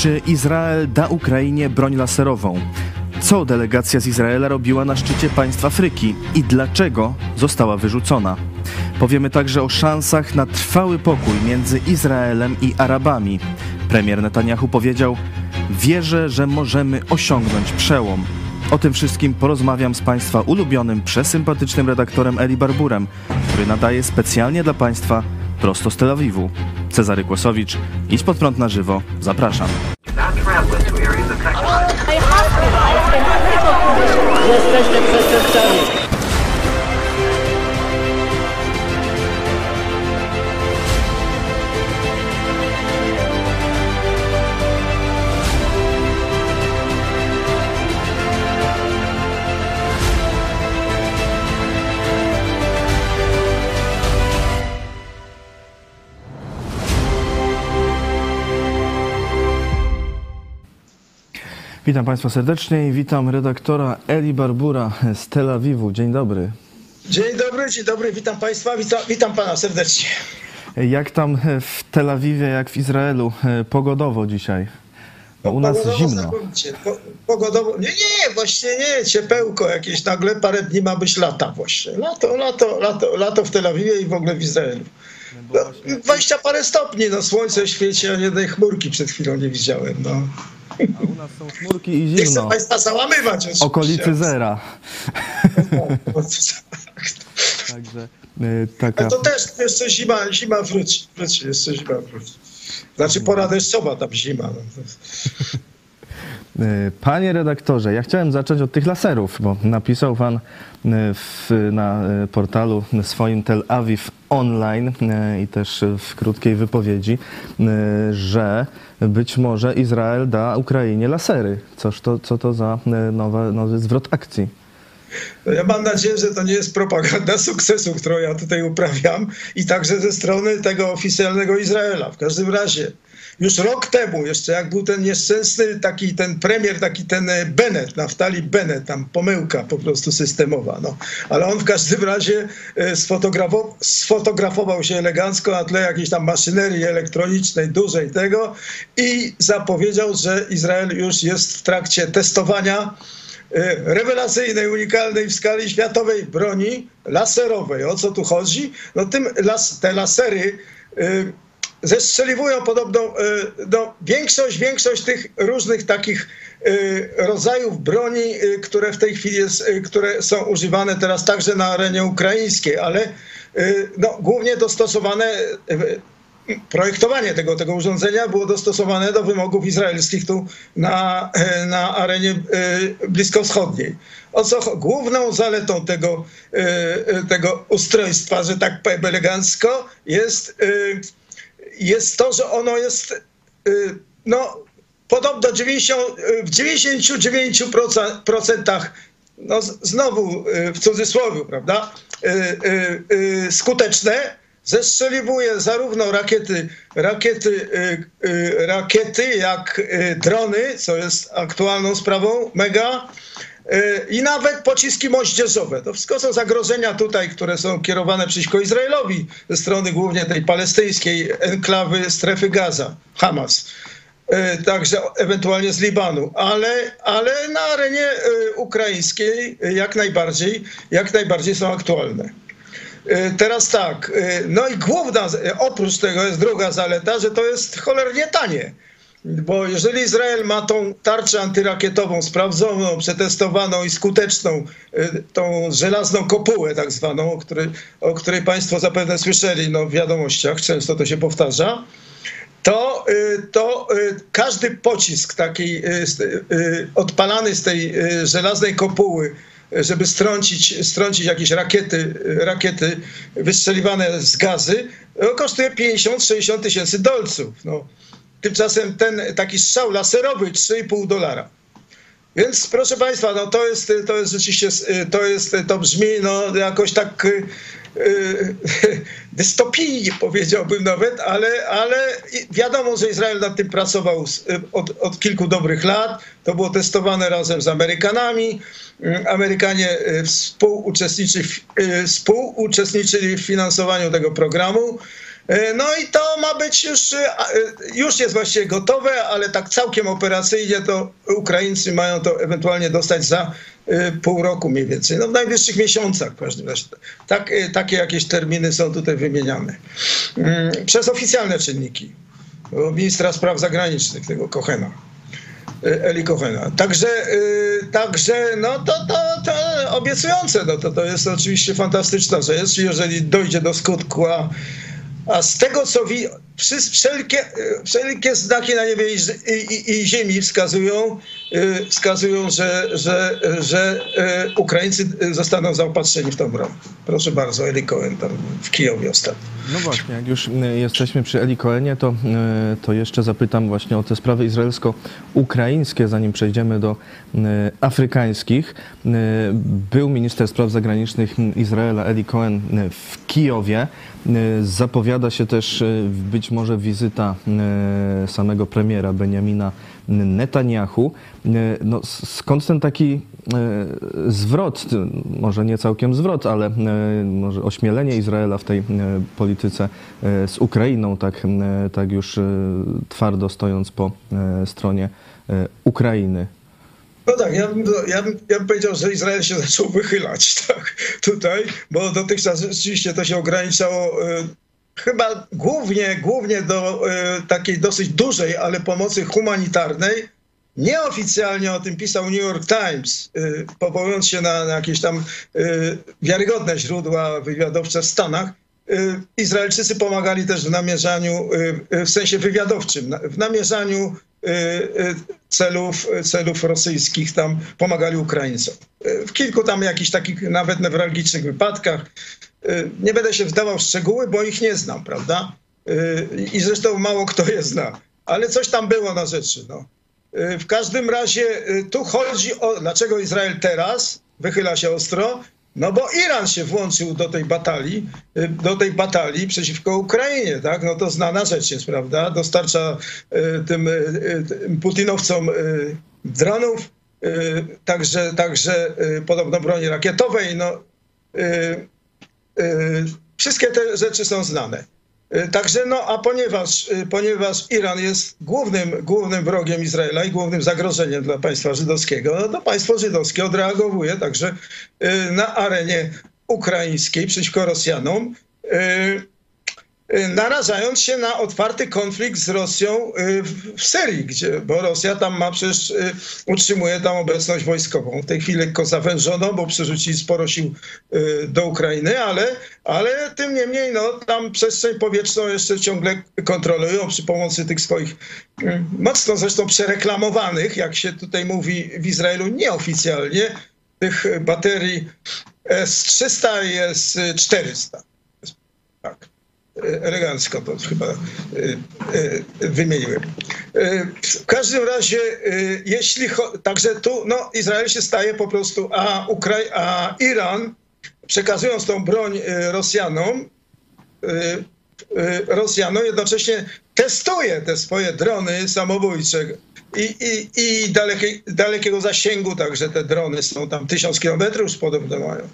Czy Izrael da Ukrainie broń laserową? Co delegacja z Izraela robiła na szczycie państw Afryki i dlaczego została wyrzucona? Powiemy także o szansach na trwały pokój między Izraelem i Arabami. Premier Netanyahu powiedział: Wierzę, że możemy osiągnąć przełom. O tym wszystkim porozmawiam z Państwa ulubionym, przesympatycznym redaktorem Eli Barburem, który nadaje specjalnie dla Państwa prosto z Tel Awiwu. Cezary Kłosowicz, idź pod prąd na żywo. Zapraszam. Jesteście przestępcami. Witam Państwa serdecznie i witam redaktora Eli Barbura z Tel Awiwu. Dzień dobry. Dzień dobry, dzień dobry, witam Państwa, witam, witam Pana serdecznie. Jak tam w Tel Awiwie, jak w Izraelu pogodowo dzisiaj? Bo u nas Pogodowo zimno. Po, pogodowo, nie, nie, właśnie nie, ciepełko jakieś, nagle parę dni ma być lata właśnie. Lato, lato, lato, lato w Tel Awiwie i w ogóle w Izraelu. No, 20 parę stopni, no słońce świeci, a jednej chmurki przed chwilą nie widziałem, no. A u nas są chmurki i Nie chcę zimno. Państwa załamywać oczywiście. Okolicy zera. No, Także y, taka... A to też jeszcze zima, zima wróci, wróci, jeszcze zima wróci. Znaczy pora deszczowa tam zima. Y, Panie redaktorze, ja chciałem zacząć od tych laserów, bo napisał pan y, w, na y, portalu swoim Tel Aviv Online i też w krótkiej wypowiedzi, że być może Izrael da Ukrainie lasery. Coż to, co to za nowy zwrot akcji? No Ja mam nadzieję, że to nie jest propaganda sukcesu, którą ja tutaj uprawiam i także ze strony tego oficjalnego Izraela. W każdym razie, już rok temu, jeszcze jak był ten nieszczęsny taki ten premier, taki ten e, Bennett, Naftali Bennett, tam pomyłka po prostu systemowa, no. Ale on w każdym razie e, sfotografował, sfotografował się elegancko na tle jakiejś tam maszynerii elektronicznej, dużej tego i zapowiedział, że Izrael już jest w trakcie testowania e, rewelacyjnej, unikalnej w skali światowej broni laserowej. O co tu chodzi? No tym las, te lasery zestrzeliwują podobną y, no, większość, większość tych różnych takich y, rodzajów broni, y, które w tej chwili jest, które są używane teraz także na arenie ukraińskiej, ale no, głównie dostosowane projektowanie tego, tego urządzenia było dostosowane do wymogów izraelskich tu na, e, na arenie e, bliskowschodniej. O co główną zaletą tego, e, e, tego ustrojstwa, że tak powiem elegancko, jest, e, jest to, że ono jest e, no, podobno 90, e, w 99% no, znowu e, w cudzysłowie, prawda, skuteczne, zestrzeliwuje zarówno rakiety, rakiety, y, y, rakiety jak y, drony, co jest aktualną sprawą, mega, y, i nawet pociski moździerzowe. To wszystko są zagrożenia tutaj, które są kierowane przeciwko Izraelowi ze strony głównie tej palestyńskiej enklawy strefy Gaza, Hamas. Y, Także ewentualnie z Libanu, ale, ale na arenie y, ukraińskiej jak najbardziej, jak najbardziej są aktualne. Teraz tak, no i główna, oprócz tego jest druga zaleta, że to jest cholernie tanie. Bo jeżeli Izrael ma tą tarczę antyrakietową sprawdzoną, przetestowaną i skuteczną, y, tą żelazną kopułę tak zwaną, o której, o której Państwo zapewne słyszeli no, w wiadomościach, często to się powtarza, to, y, to y, każdy pocisk taki odpalany z tej żelaznej kopuły, żeby strącić, strącić jakieś rakiety, rakiety wystrzeliwane z gazy, kosztuje 50-60 tysięcy dolców. No. Tymczasem ten taki strzał laserowy 3,5 dolara. Więc proszę Państwa, no to jest, to jest rzeczywiście, to jest, to brzmi no jakoś tak y, y, dystopijnie powiedziałbym nawet, ale, ale wiadomo, że Izrael nad tym pracował od, od kilku dobrych lat. To było testowane razem z Amerykanami. Amerykanie y, współuczestniczy, w- y, współuczestniczyli w finansowaniu tego programu. No i to ma być już, już jest właściwie gotowe, ale tak całkiem operacyjnie to Ukraińcy mają to ewentualnie dostać za pół roku mniej więcej, no w najbliższych miesiącach w każdym razie. Tak, takie jakieś terminy są tutaj wymieniane. Mm, przez oficjalne czynniki ministra spraw zagranicznych, tego Kochena. Eli Kochena. Także, także no to, to, to obiecujące, no to, to jest oczywiście fantastyczna rzecz, jeżeli dojdzie do skutku, a, a z tego co wi wszelkie, wszelkie znaki na niebie i, i, i ziemi wskazują, y, wskazują, że, że, że y, Ukraińcy zostaną zaopatrzeni w tą broń. Proszę bardzo, Eli Cohen tam w Kijowie ostatnio. No właśnie, jak już jesteśmy przy Eli Cohenie, to, to jeszcze zapytam właśnie o te sprawy izraelsko-ukraińskie, zanim przejdziemy do afrykańskich. Był minister spraw zagranicznych Izraela Eli Cohen w Kijowie. Zapowiada się też być może wizyta e, samego premiera Benjamina Netanyahu. No, skąd ten taki zwrot, może nie całkiem zwrot, ale może ośmielenie Izraela w tej polityce z Ukrainą, tak, tak już twardo stojąc po stronie Ukrainy? No tak, ja bym, ja, bym, ja bym powiedział, że Izrael się zaczął wychylać tak, tutaj, bo dotychczas rzeczywiście to się ograniczało chyba głównie, głównie do y, takiej dosyć dużej, ale pomocy humanitarnej. Nieoficjalnie o tym pisał New York Times, y, powołując się na, na jakieś tam y, wiarygodne źródła wywiadowcze w Stanach. Izraelczycy pomagali też w namierzaniu, w sensie wywiadowczym, w namierzaniu celów, celów rosyjskich, tam pomagali Ukraińcom. W kilku tam jakichś takich nawet newralgicznych wypadkach Y, nie będę się wdawał w szczegóły, bo ich nie znam, prawda? Y, I zresztą mało kto je zna. Ale coś tam było na rzeczy. No. Y, w każdym razie tu chodzi o, dlaczego Izrael teraz wychyla się ostro? No bo Iran się włączył do tej batalii, do tej batalii przeciwko Ukrainie, tak? No to znana rzecz jest, prawda? Dostarcza tym, tym putinowcom dronów, także, także podobno broni rakietowej, no Y, wszystkie te rzeczy są znane. Y, także no, a ponieważ, y, ponieważ Iran jest głównym, głównym wrogiem Izraela i głównym zagrożeniem dla państwa żydowskiego, no to państwo żydowskie odreagowuje także na arenie ukraińskiej przeciwko Rosjanom. Y, narażając się na otwarty konflikt z Rosją y, w Syrii, gdzie, bo Rosja tam ma przecież, y, utrzymuje tam obecność wojskową. W tej chwili lekko zawężono, bo przerzucili sporo sił do Ukrainy, ale, ale tym niemniej no, tam przestrzeń powietrzną jeszcze ciągle kontrolują przy pomocy tych swoich mocno zresztą przereklamowanych, jak się tutaj mówi w Izraelu nieoficjalnie, tych baterii S-300 i S-400. Tak elegancko to chyba e, e, wymieniłem. E, w każdym razie, jeśli także tu no, Izrael się staje po prostu, a, Ukrai a Iran przekazując tą broń Rosjanom, Rosjanom jednocześnie testuje te swoje drony samobójcze i, i, i dalekie, dalekiego zasięgu, także te drony są tam tysiąc kilometrów podobno mają.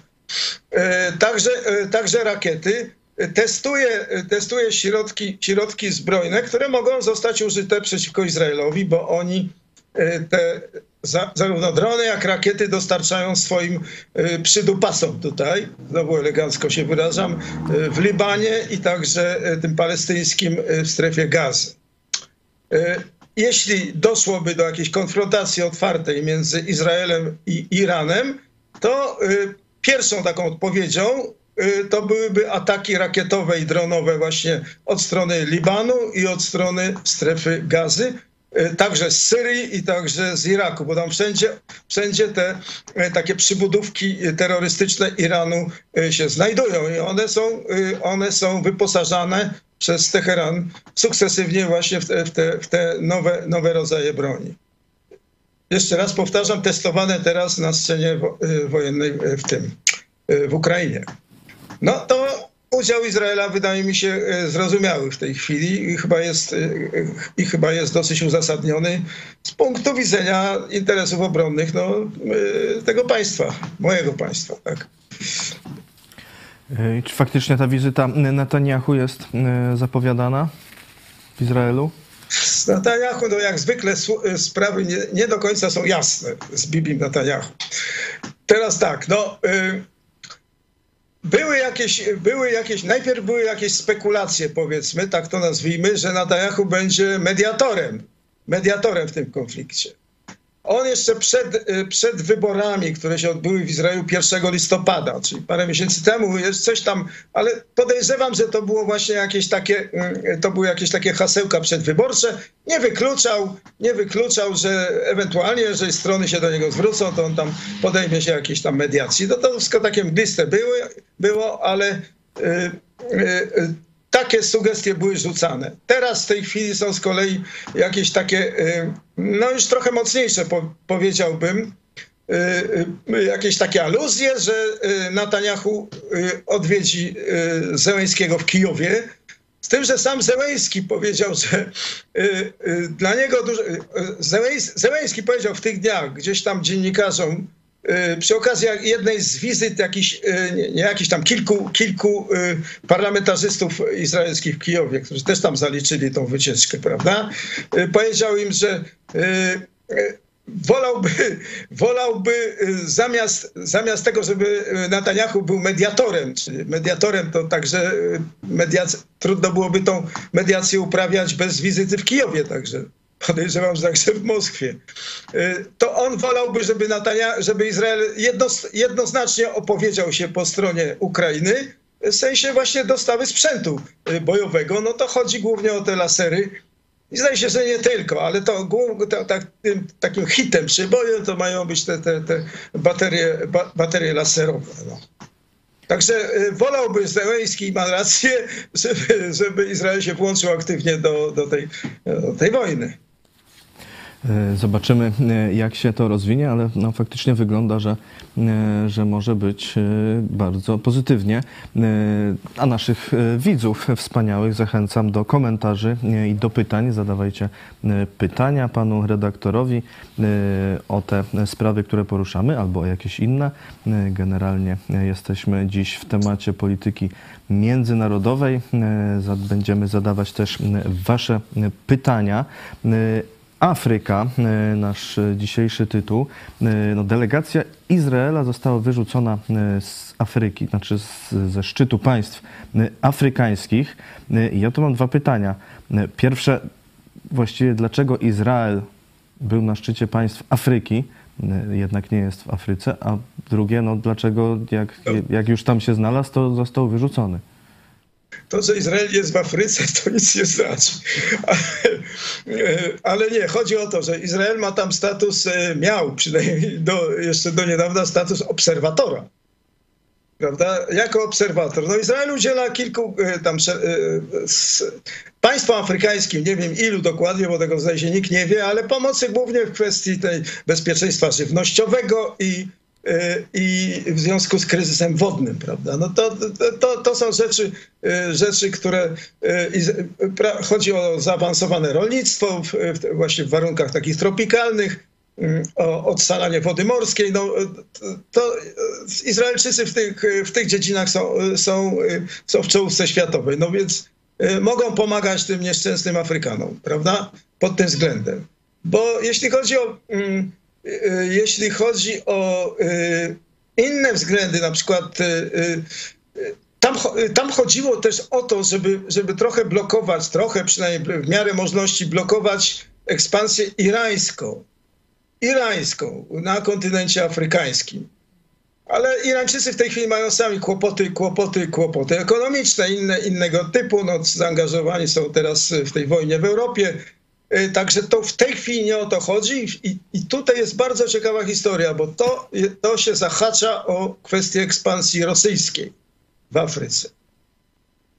Także, także rakiety testuje, testuje środki, środki zbrojne, które mogą zostać użyte przeciwko Izraelowi, bo oni e, te za, zarówno drony, jak rakiety dostarczają swoim e, przydupasom tutaj, znowu elegancko się wyrażam, e, w Libanie i także tym palestyńskim w strefie gazy. Jeśli doszłoby do jakiejś konfrontacji otwartej między Izraelem i Iranem, to pierwszą taką odpowiedzią to byłyby ataki rakietowe i dronowe właśnie od strony Libanu i od strony strefy gazy, y, także z Syrii i także z Iraku, bo tam wszędzie, wszędzie te y, takie przybudówki terrorystyczne Iranu się znajdują i one są, one są wyposażane przez Teheran sukcesywnie właśnie w te, w te, w te nowe, nowe rodzaje broni. Jeszcze raz powtarzam, testowane teraz na scenie wojennej w tym, w Ukrainie. No to udział Izraela wydaje mi się e, zrozumiały w tej chwili i chyba jest, e, i chyba jest dosyć uzasadniony z punktu widzenia interesów obronnych no, e, tego państwa, mojego państwa. Tak. E, Czy faktycznie ta wizyta Netanyahu jest e, zapowiadana w Izraelu? Z Netanyahu, no jak zwykle sprawy nie, nie do końca są jasne z Bibim Netanyahu. Teraz tak, no... Y- były jakieś, były jakieś, najpierw były jakieś spekulacje, powiedzmy, tak to nazwijmy, że Netanyahu będzie mediatorem, mediatorem w tym konflikcie. On jeszcze przed, y, przed wyborami, które się odbyły w Izraelu 1 listopada, czyli parę miesięcy temu, jest coś tam, ale podejrzewam, że to było właśnie jakieś takie, y, to były jakieś takie hasełka przedwyborcze. Nie wykluczał, nie wykluczał, że ewentualnie, jeżeli strony się do niego zwrócą, to on tam podejmie się jakiejś tam mediacji. No to wszystko takie mgliste były, było, ale y, takie sugestie były rzucane. Teraz w tej chwili są z kolei jakieś takie, y, no już trochę mocniejsze po, powiedziałbym, y, y, jakieś takie aluzje, że Netanyahu odwiedzi Zełęskiego w Kijowie. Z tym, że sam Zełęski powiedział, że dla niego dużo, Zełęski powiedział w tych dniach gdzieś tam dziennikarzom, przy okazji jednej z wizyt jakichś, y, nie, jakichś tam kilku, kilku y, parlamentarzystów izraelskich w Kijowie, którzy też tam zaliczyli tą wycieczkę, prawda? Powiedział im, że wolałby, wolałby zamiast, zamiast tego, żeby Netanyahu był mediatorem, czyli mediatorem to także mediac- trudno byłoby tą mediację uprawiać bez wizyty w Kijowie, także podejrzewam, że także w Moskwie, y, to on wolałby, żeby, Natania, żeby Izrael jednoznacznie opowiedział się po stronie Ukrainy, w sensie właśnie dostawy sprzętu y, bojowego. No to chodzi głównie o te lasery. I zdaje się, że nie tylko, ale to, to tak, takim hitem przy boju to mają być te, te, te baterie, ba, baterie laserowe. No. Także y, wolałby Zełęński, ma rację, żeby, żeby Izrael się włączył aktywnie do, do, tej, do tej wojny. E, zobaczymy, e, jak się to rozwinie, ale no, faktycznie wygląda, że, e, że może być bardzo pozytywnie. A naszych widzów wspaniałych zachęcam do komentarzy i do pytań. Zadawajcie pytania panu redaktorowi o te sprawy, które poruszamy, albo o jakieś inne. Generalnie jesteśmy dziś w temacie polityki międzynarodowej. Będziemy zadawać też wasze pytania. Afryka, e, nasz dzisiejszy tytuł. E, no, delegacja Izraela została wyrzucona e, z Afryki, znaczy z, ze szczytu państw afrykańskich. Ja tu mam dwa pytania. Pierwsze, właściwie dlaczego Izrael był na szczycie państw Afryki, jednak nie jest w Afryce, a drugie, no dlaczego jak, jak już tam się znalazł, to został wyrzucony? To, że Izrael jest w Afryce, to nic nie znaczy. Ale nie, chodzi o to, że Izrael ma tam status, e, miał przynajmniej do, jeszcze do niedawna status obserwatora. Prawda? Jako obserwator. No Izrael udziela kilku e, tam e, państwom afrykańskim, nie wiem ilu dokładnie, bo tego zdaje się nikt nie wie, ale pomocy głównie w kwestii tej bezpieczeństwa żywnościowego i i w związku z kryzysem wodnym, prawda? No to, to, to są rzeczy, y, rzeczy, które y, chodzi o zaawansowane rolnictwo właśnie w warunkach takich tropikalnych, y, o odsalanie wody morskiej. No, to Izraelczycy w tych, w tych dziedzinach są, są, są w czołówce światowej, no więc mogą pomagać tym nieszczęsnym Afrykanom, prawda? Pod tym względem. Bo jeśli chodzi o mm, Y, jeśli chodzi o y, inne względy, na przykład y, tam, tam chodziło też o to, żeby, żeby trochę blokować, trochę przynajmniej w miarę możliwości blokować ekspansję irańską. Irańską na kontynencie afrykańskim. Ale Irańczycy w tej chwili mają sami kłopoty, kłopoty, kłopoty ekonomiczne, inne, innego typu. No, zaangażowani są teraz w tej wojnie w Europie. Y, także to w tej chwili nie o to chodzi i, i tutaj jest bardzo ciekawa historia, bo to, to się zahacza o kwestię ekspansji rosyjskiej w Afryce.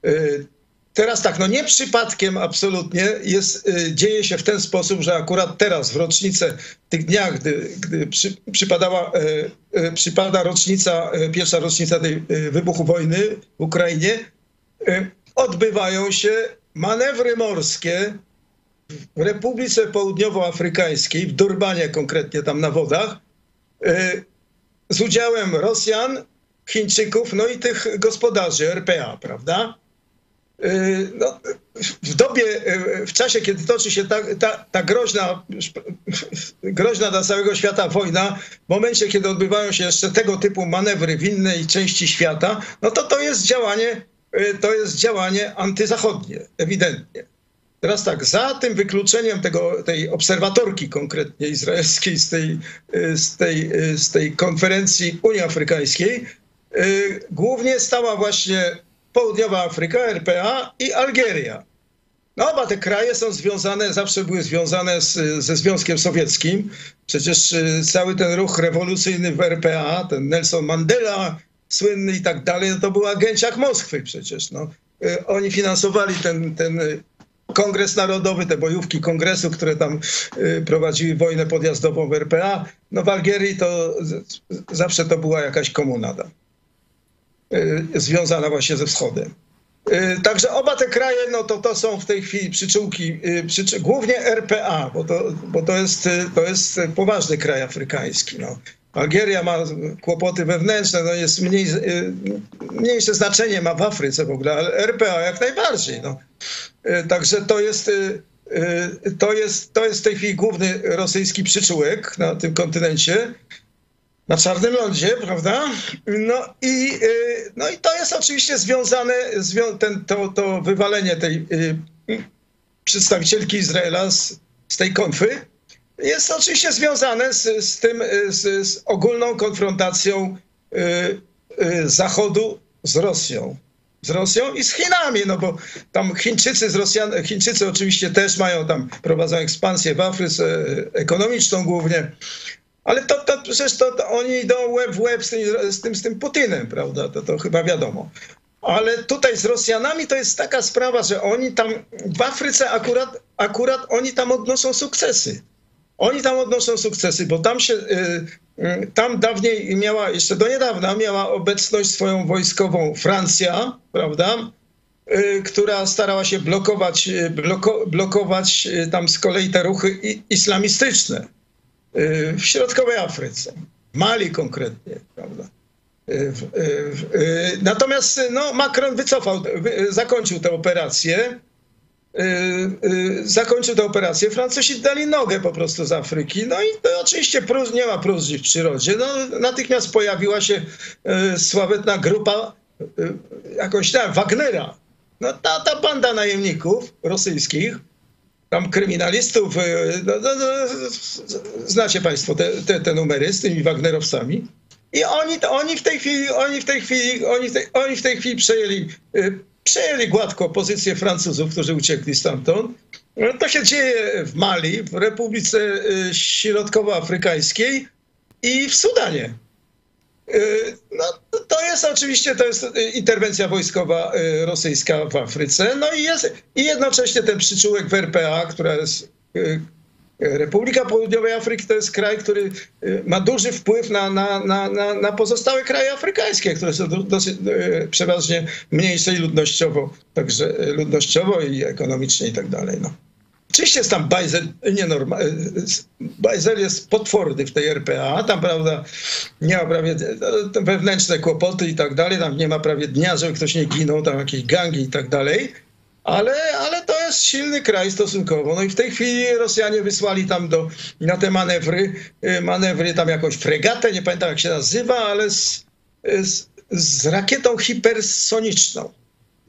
Y, teraz tak, no nie przypadkiem absolutnie jest, y, dzieje się w ten sposób, że akurat teraz w rocznicę, w tych dniach, gdy, gdy przy, przypadała, przypada rocznica, pierwsza rocznica tej wybuchu wojny w Ukrainie, odbywają się manewry morskie w Republice Południowoafrykańskiej, w Durbanie konkretnie tam na wodach, y, z udziałem Rosjan, Chińczyków, no i tych gospodarzy RPA, prawda? Y, no, w dobie, y, w czasie, kiedy toczy się ta, ta, ta, groźna, groźna dla całego świata wojna, w momencie, kiedy odbywają się jeszcze tego typu manewry w innej części świata, no to to jest działanie, to jest działanie antyzachodnie, ewidentnie. Teraz tak, za tym wykluczeniem tego, tej obserwatorki konkretnie izraelskiej z tej, z tej, z tej konferencji Unii Afrykańskiej, głównie stała właśnie Południowa Afryka, RPA i Algieria. No oba te kraje są związane, zawsze były związane z, ze Związkiem Sowieckim. Przecież y, cały ten ruch rewolucyjny w RPA, ten Nelson Mandela słynny i tak dalej, no to był agenciak Moskwy przecież. No. Y, oni finansowali ten, ten Kongres Narodowy, te bojówki kongresu, które tam y, prowadziły wojnę podjazdową w RPA. No w Algierii to zawsze to była jakaś komunada. Y, związana właśnie ze wschodem. Y, także oba te kraje, no to, to są w tej chwili przyczółki, przyczy, głównie RPA, bo, to, bo to, jest, to jest poważny kraj afrykański. No. Algieria ma kłopoty wewnętrzne, no jest mniej, mniejsze znaczenie ma w Afryce w ogóle, ale RPA jak najbardziej. No. Także to jest, to, jest, to jest w tej chwili główny rosyjski przyczółek na tym kontynencie na Czarnym Lądzie, prawda? No i, no i to jest oczywiście związane, ten, to, to wywalenie tej przedstawicielki Izraela z, z tej konfy jest oczywiście związane z, z tym, z, z ogólną konfrontacją Zachodu z Rosją. Z Rosją i z Chinami, no bo tam Chińczycy z Rosjan, Chińczycy oczywiście też mają tam, prowadzą ekspansję w Afryce ekonomiczną głównie, ale to, to przecież to, to oni idą łeb w łeb z tym, z tym, z tym Putinem, prawda? To, to chyba wiadomo. Ale tutaj z Rosjanami to jest taka sprawa, że oni tam w Afryce akurat, akurat oni tam odnoszą sukcesy. Oni tam odnoszą sukcesy, bo tam się, y, y, tam dawniej miała, jeszcze do niedawna miała obecność swoją wojskową Francja, prawda? Y, która starała się blokować, bloko, blokować tam z kolei te ruchy islamistyczne w środkowej Afryce, w Mali konkretnie, prawda? Natomiast no, Macron wycofał, zakończył tę operację. Zakończył tę operację. Francuzi dali nogę po prostu z Afryki. No i to oczywiście prós, nie ma próżni w przyrodzie. No, natychmiast pojawiła się sławetna grupa, jakąś tam, Wagnera. No, ta, ta banda najemników rosyjskich, tam kryminalistów, no, no, no, znacie państwo te, te, te, numery z tymi Wagnerowcami. I oni, oni w tej chwili, oni w tej chwili, oni w tej, oni w tej chwili przejęli, przejęli gładko pozycję Francuzów, którzy uciekli stamtąd. To się dzieje w Mali, w Republice e, Środkowoafrykańskiej i w Sudanie. Y, no, to jest oczywiście to jest interwencja wojskowa y, rosyjska w Afryce. No i jest i jednocześnie ten przyczółek w RPA, która jest y, Republika Południowej Afryki to jest kraj, który ma duży wpływ na, na, na, na pozostałe kraje afrykańskie, które są dosyć, przeważnie mniejsze ludnościowo, także ludnościowo i ekonomicznie i tak dalej. No. Oczywiście jest tam bajzel nienormalny. Bajzel jest potworny w tej RPA. Tam, prawda, nie ma prawie wewnętrzne kłopoty i tak dalej. Tam nie ma prawie dnia, żeby ktoś nie ginął, tam jakieś gangi i tak dalej. Ale, ale to jest silny kraj stosunkowo. No i w tej chwili Rosjanie wysłali tam do, na te manewry, y, manewry tam jakąś fregatę, nie pamiętam jak się nazywa, ale z, z, z rakietą hipersoniczną.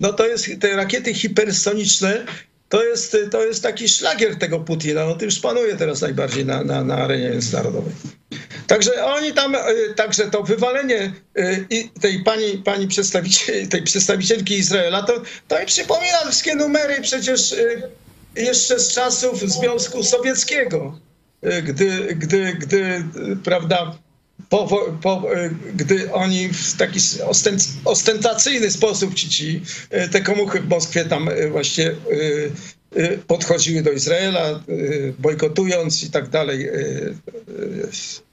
No to jest, te rakiety hipersoniczne to jest, to jest taki szlagier tego Putina. On tym szpanuje teraz najbardziej na, na, na arenie międzynarodowej. Także oni tam, y, także to wywalenie y, tej pani, pani przedstawiciel, tej przedstawicielki Izraela, to, to mi przypomina wszystkie numery przecież y, jeszcze z czasów Związku Sowieckiego, gdy, gdy, gdy prawda, po, po, gdy oni w taki ostentacyjny sposób ci, ci te komuchy w Moskwie tam właśnie podchodziły do Izraela, bojkotując i tak dalej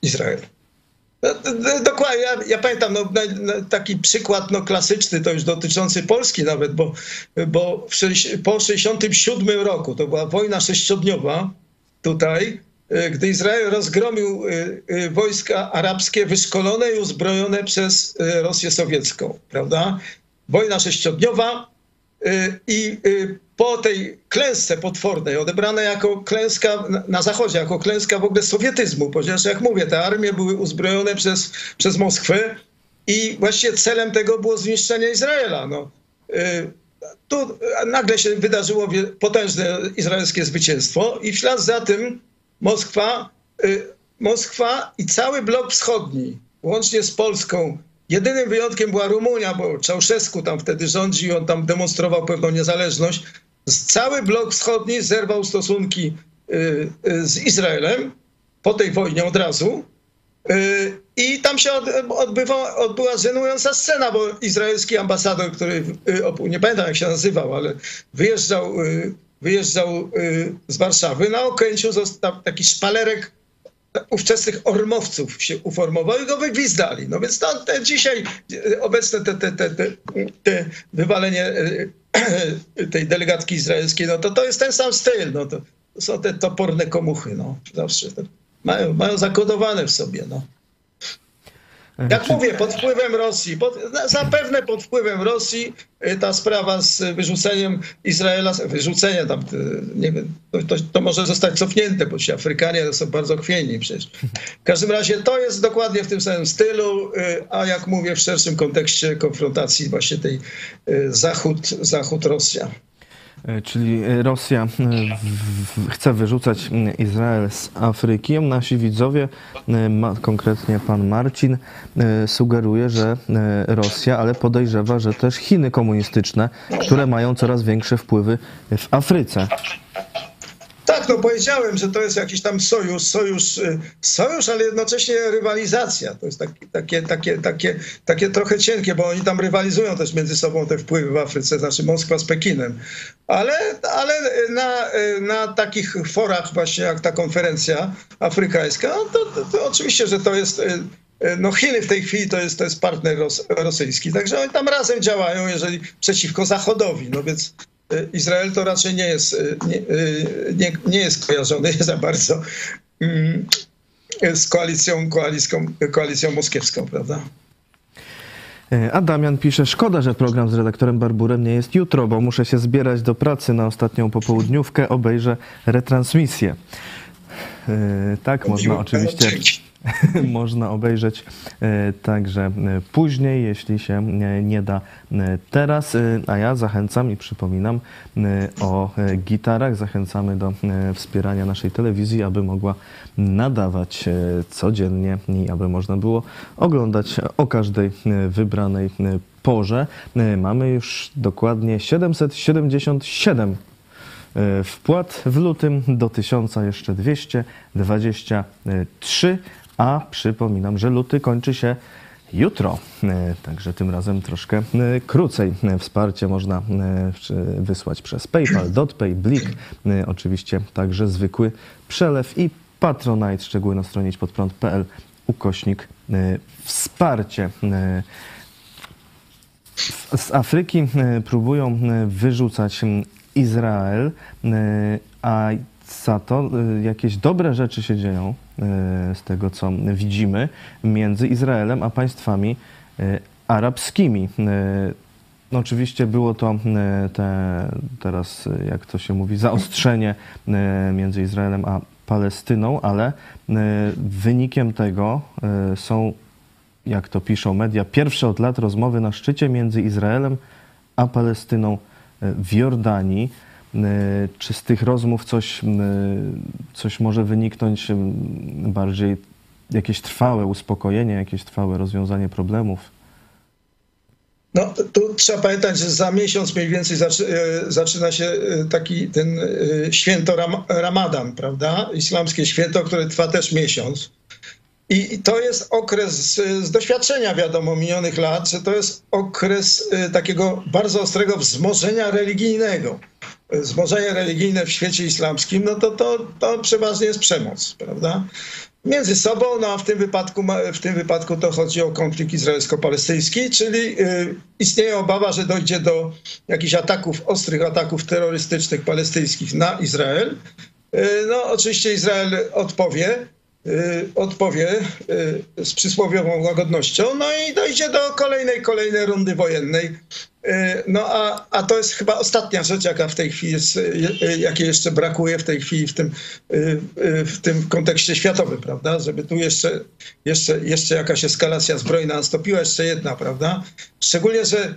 Izrael. No, dokładnie, ja, ja pamiętam no, taki przykład no, klasyczny, to już dotyczący Polski nawet, bo, bo w, po 1967 roku, to była wojna sześciodniowa tutaj, gdy Izrael rozgromił wojska arabskie wyszkolone i uzbrojone przez Rosję sowiecką, prawda? Wojna sześciodniowa i po tej klęsce potwornej, odebrane jako klęska na Zachodzie, jako klęska w ogóle sowietyzmu, ponieważ jak mówię, te armie były uzbrojone przez, przez Moskwę i właściwie celem tego było zniszczenie Izraela. No. Y, tu nagle się wydarzyło potężne izraelskie zwycięstwo i w ślad za tym Moskwa, y, Moskwa i cały blok wschodni, łącznie z Polską, Jedynym wyjątkiem była Rumunia, bo Czałszewsku tam wtedy rządził, on tam demonstrował pewną niezależność cały blok wschodni zerwał stosunki y, y, z Izraelem po tej wojnie od razu. Y, I tam się odbywa, odbyła żenująca scena, bo izraelski ambasador, który, nie pamiętam jak się nazywał, ale wyjeżdżał, wyjeżdżał z Warszawy, na Okęciu został taki szpalerek ówczesnych ormowców się uformował i go wygwizdali. No więc to, te dzisiaj obecne te, te, te, te, te wywalenie tej delegatki izraelskiej, no to to jest ten sam styl, no to, to są te toporne komuchy, no zawsze mają, mają zakodowane w sobie, no. Jak mówię, pod wpływem Rosji, pod, zapewne pod wpływem Rosji y, ta sprawa z wyrzuceniem Izraela, wyrzucenie tam, y, nie wiem, to, to, może zostać cofnięte, bo ci Afrykanie są bardzo chwiejni przecież. W każdym razie to jest dokładnie w tym samym stylu, y, a jak mówię, w szerszym kontekście konfrontacji właśnie tej Zachód-Rosja. Zachód E, czyli Rosja e, chce wyrzucać Izrael z Afryki. Nasi widzowie, e, konkretnie pan Marcin, sugeruje, że Rosja, ale podejrzewa, że też Chiny komunistyczne, które mają coraz większe wpływy w Afryce. Tak, no powiedziałem, że to jest jakiś tam sojusz, sojusz, y, sojusz, ale jednocześnie rywalizacja. To jest takie, takie, takie, takie, takie trochę cienkie, bo oni tam rywalizują też między sobą te wpływy w Afryce, znaczy Moskwa z Pekinem. Ale, ale na, na takich forach właśnie jak ta konferencja afrykańska, no to, to, to oczywiście, że to jest y, y, no Chiny w tej chwili to jest, to jest partner ros, rosyjski, także oni tam razem działają, jeżeli przeciwko Zachodowi, no więc Izrael to raczej nie jest, nie, nie, nie jest kojarzony za bardzo mm, z koalicją, koalicją, koalicją moskiewską, prawda? A Damian pisze, szkoda, że program z redaktorem Barburem nie jest jutro, bo muszę się zbierać do pracy na ostatnią popołudniówkę, obejrzę retransmisję. Tak, można oczywiście można obejrzeć e, także e, później, jeśli się e, nie da teraz. A ja zachęcam i przypominam o gitarach. Zachęcamy do wspierania naszej telewizji, aby mogła nadawać codziennie i aby można było oglądać o każdej wybranej porze. Mamy już dokładnie 777 wpłat w lutym do 1000 jeszcze 223 a przypominam, że luty kończy się jutro, e, także tym razem troszkę e, krócej. E, wsparcie można wysłać przez PayPal, DotPay, Blik, oczywiście także zwykły przelew i Patronite, szczegóły na stronie podprąd.pl ukośnik wsparcie. Z Afryki próbują wyrzucać Izrael, a za to jakieś dobre rzeczy się dzieją z tego co widzimy, między Izraelem a państwami e, arabskimi. E, no oczywiście było to te, teraz, jak to się mówi, zaostrzenie między Izraelem a Palestyną, ale wynikiem tego są, jak to piszą media, pierwsze od lat rozmowy na szczycie między Izraelem a Palestyną w Jordanii. E, czy z tych rozmów coś, coś może wyniknąć bardziej jakieś trwałe uspokojenie, jakieś trwałe rozwiązanie problemów? No, tu trzeba pamiętać, że za miesiąc mniej więcej e, zaczyna się e, taki ten święto Ram Ramadan, prawda? Islamskie święto, które trwa też miesiąc. I to jest okres z doświadczenia, wiadomo, minionych lat, że to jest okres takiego bardzo ostrego wzmożenia religijnego wzmożenie religijne w świecie islamskim, no to, to, to przeważnie jest przemoc, prawda? Między sobą, no a w tym wypadku, w tym wypadku to chodzi o konflikt izraelsko-palestyński, czyli y, istnieje obawa, że dojdzie do jakichś ataków, ostrych ataków terrorystycznych palestyńskich na Izrael. No, oczywiście Izrael odpowie, odpowie z przysłowiową łagodnością, no i dojdzie do kolejnej, kolejnej rundy wojennej. No a, a to jest chyba ostatnia rzecz, jaka w tej chwili jest, jakiej jeszcze brakuje w tej chwili w tym, w tym kontekście światowym, prawda? Żeby tu jeszcze, jeszcze, jeszcze jakaś eskalacja zbrojna nastąpiła, jeszcze jedna, prawda? Szczególnie, że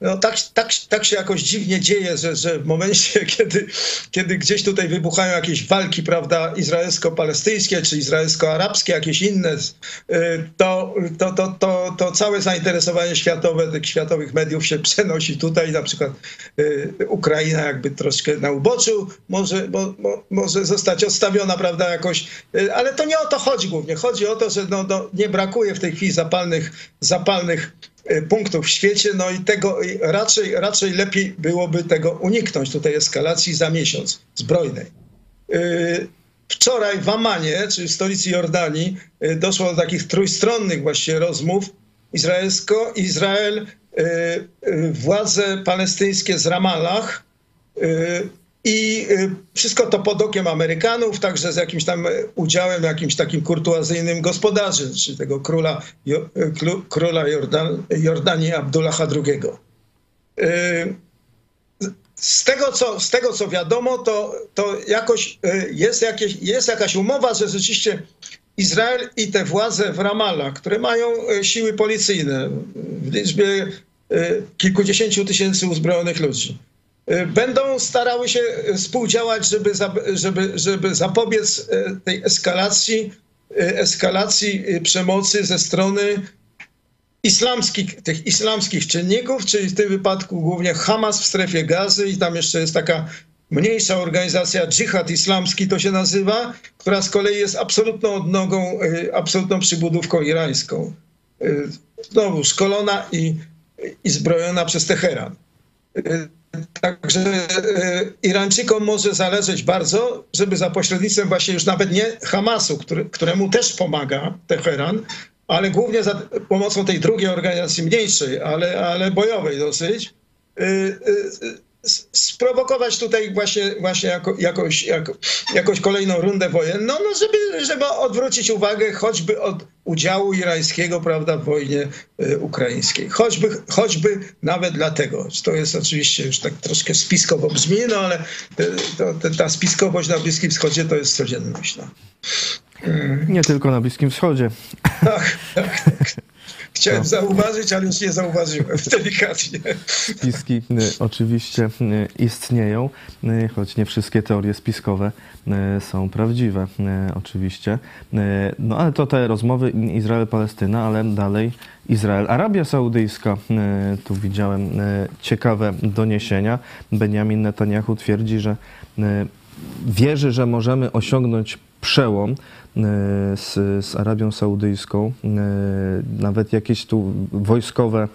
no tak, tak, tak się jakoś dziwnie dzieje, że, że w momencie, kiedy, kiedy gdzieś tutaj wybuchają jakieś walki, prawda, izraelsko-palestyńskie czy izraelsko-arabskie, jakieś inne, y, to, to, to, to, to całe zainteresowanie światowe tych światowych mediów się przenosi tutaj. Na przykład y, Ukraina jakby troszkę na uboczu może, mo, mo, może zostać odstawiona, prawda, jakoś, y, ale to nie o to chodzi głównie. Chodzi o to, że no, no, nie brakuje w tej chwili zapalnych, zapalnych punktów w świecie, no i tego raczej, raczej lepiej byłoby tego uniknąć, tutaj eskalacji za miesiąc zbrojnej. Y, wczoraj w Amanie, czyli w stolicy Jordanii, y, doszło do takich trójstronnych właściwie rozmów izraelsko, Izrael, władze palestyńskie z Ramallah i y, wszystko to pod okiem Amerykanów, także z jakimś tam udziałem, jakimś takim kurtuazyjnym gospodarzy, czy tego króla, y, króla Jordan, Jordanii Abdullaha II. Y, z tego, co, z tego, co wiadomo, to, to jakoś jest, jakieś, jest jakaś umowa, że rzeczywiście Izrael i te władze w Ramallah, które mają siły policyjne w liczbie kilkudziesięciu tysięcy uzbrojonych ludzi, Y, będą starały się współdziałać, żeby, żeby, żeby zapobiec y, tej eskalacji, y, eskalacji przemocy ze strony islamskich, tych islamskich czynników, czyli w tym wypadku głównie Hamas w strefie gazy i tam jeszcze jest taka mniejsza organizacja Dżihad Islamski to się nazywa, która z kolei jest absolutną odnogą, absolutną przybudówką irańską. Znowu szkolona i, i zbrojona przez Teheran. Także e, Irańczykom może zależeć bardzo, żeby za pośrednictwem właśnie już nawet nie Hamasu, który, któremu też pomaga Teheran, ale głównie za pomocą tej drugiej organizacji mniejszej, ale, ale bojowej dosyć, e, e, sprowokować tutaj właśnie, właśnie jako, jakoś, jako, jakąś kolejną rundę wojenną, no żeby, żeby odwrócić uwagę choćby od udziału irańskiego prawda, w wojnie y, ukraińskiej. Choćby, choćby nawet dlatego. To jest oczywiście już tak troszkę spiskowo brzmi, no ale te, to, ta spiskowość na Bliskim Wschodzie to jest codzienność. No. Nie tylko na Bliskim Wschodzie. Tak, tak, tak. Chciałem zauważyć, ale już nie zauważyłem delikatnie. Spiski y, oczywiście y, istnieją, y, choć nie wszystkie teorie spiskowe są prawdziwe oczywiście. No ale to te rozmowy Izrael-Palestyna, ale dalej Izrael-Arabia Saudyjska. Tu widziałem ciekawe doniesienia. Benjamin Netanyahu twierdzi, że wierzy, że możemy osiągnąć przełom e, z, z Arabią Saudyjską. E, nawet jakieś tu wojskowe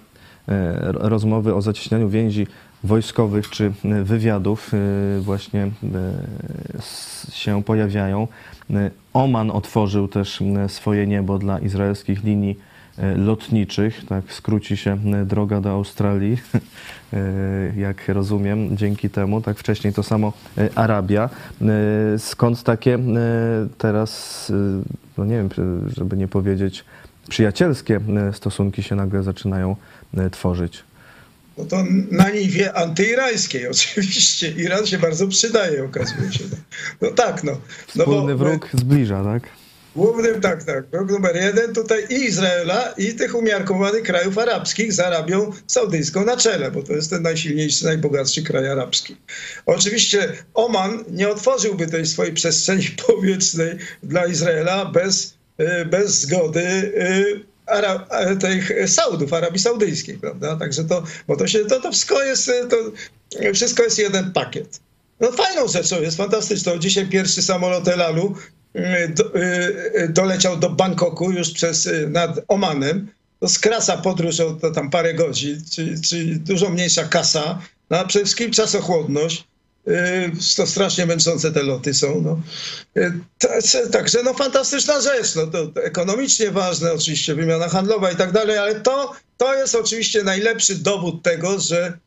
e, rozmowy o zacieśnianiu więzi wojskowych czy wywiadów właśnie się pojawiają. Oman otworzył też swoje niebo dla izraelskich linii lotniczych, tak skróci się e, droga do Australii, e, jak rozumiem, dzięki temu, tak wcześniej to samo Arabia. Skąd takie teraz, no nie wiem, żeby nie powiedzieć, przyjacielskie stosunki się nagle zaczynają tworzyć? No to na niwie antyirańskiej oczywiście. Iran się bardzo przydaje, okazuje się. No tak, no. no Wspólny bo, wróg zbliża, tak? Głównym, tak, tak. Krok numer jeden tutaj i Izraela, i tych umiarkowanych krajów arabskich z Arabią Saudyjską na czele, bo to jest ten najsilniejszy, najbogatszy kraj arabski. Oczywiście Oman nie otworzyłby tej swojej przestrzeni powietrznej dla Izraela bez, y, bez zgody y, Ara, tych Saudów, Arabii Saudyjskiej, prawda? Także to, bo to się, to, to wszystko jest, to wszystko jest jeden pakiet. No fajną rzeczą jest, fantastyczną. Dzisiaj pierwszy samolot Elalu do, y, doleciał do Bangkoku już przez, y, nad Omanem. To skraca podróż o to tam parę godzin, czyli, czyli dużo mniejsza kasa, no, a przede wszystkim czasochłodność. Y, to strasznie męczące te loty są. No. Także no, fantastyczna rzecz. No, to, to ekonomicznie ważne, oczywiście wymiana handlowa i tak dalej, ale to, to jest oczywiście najlepszy dowód tego, że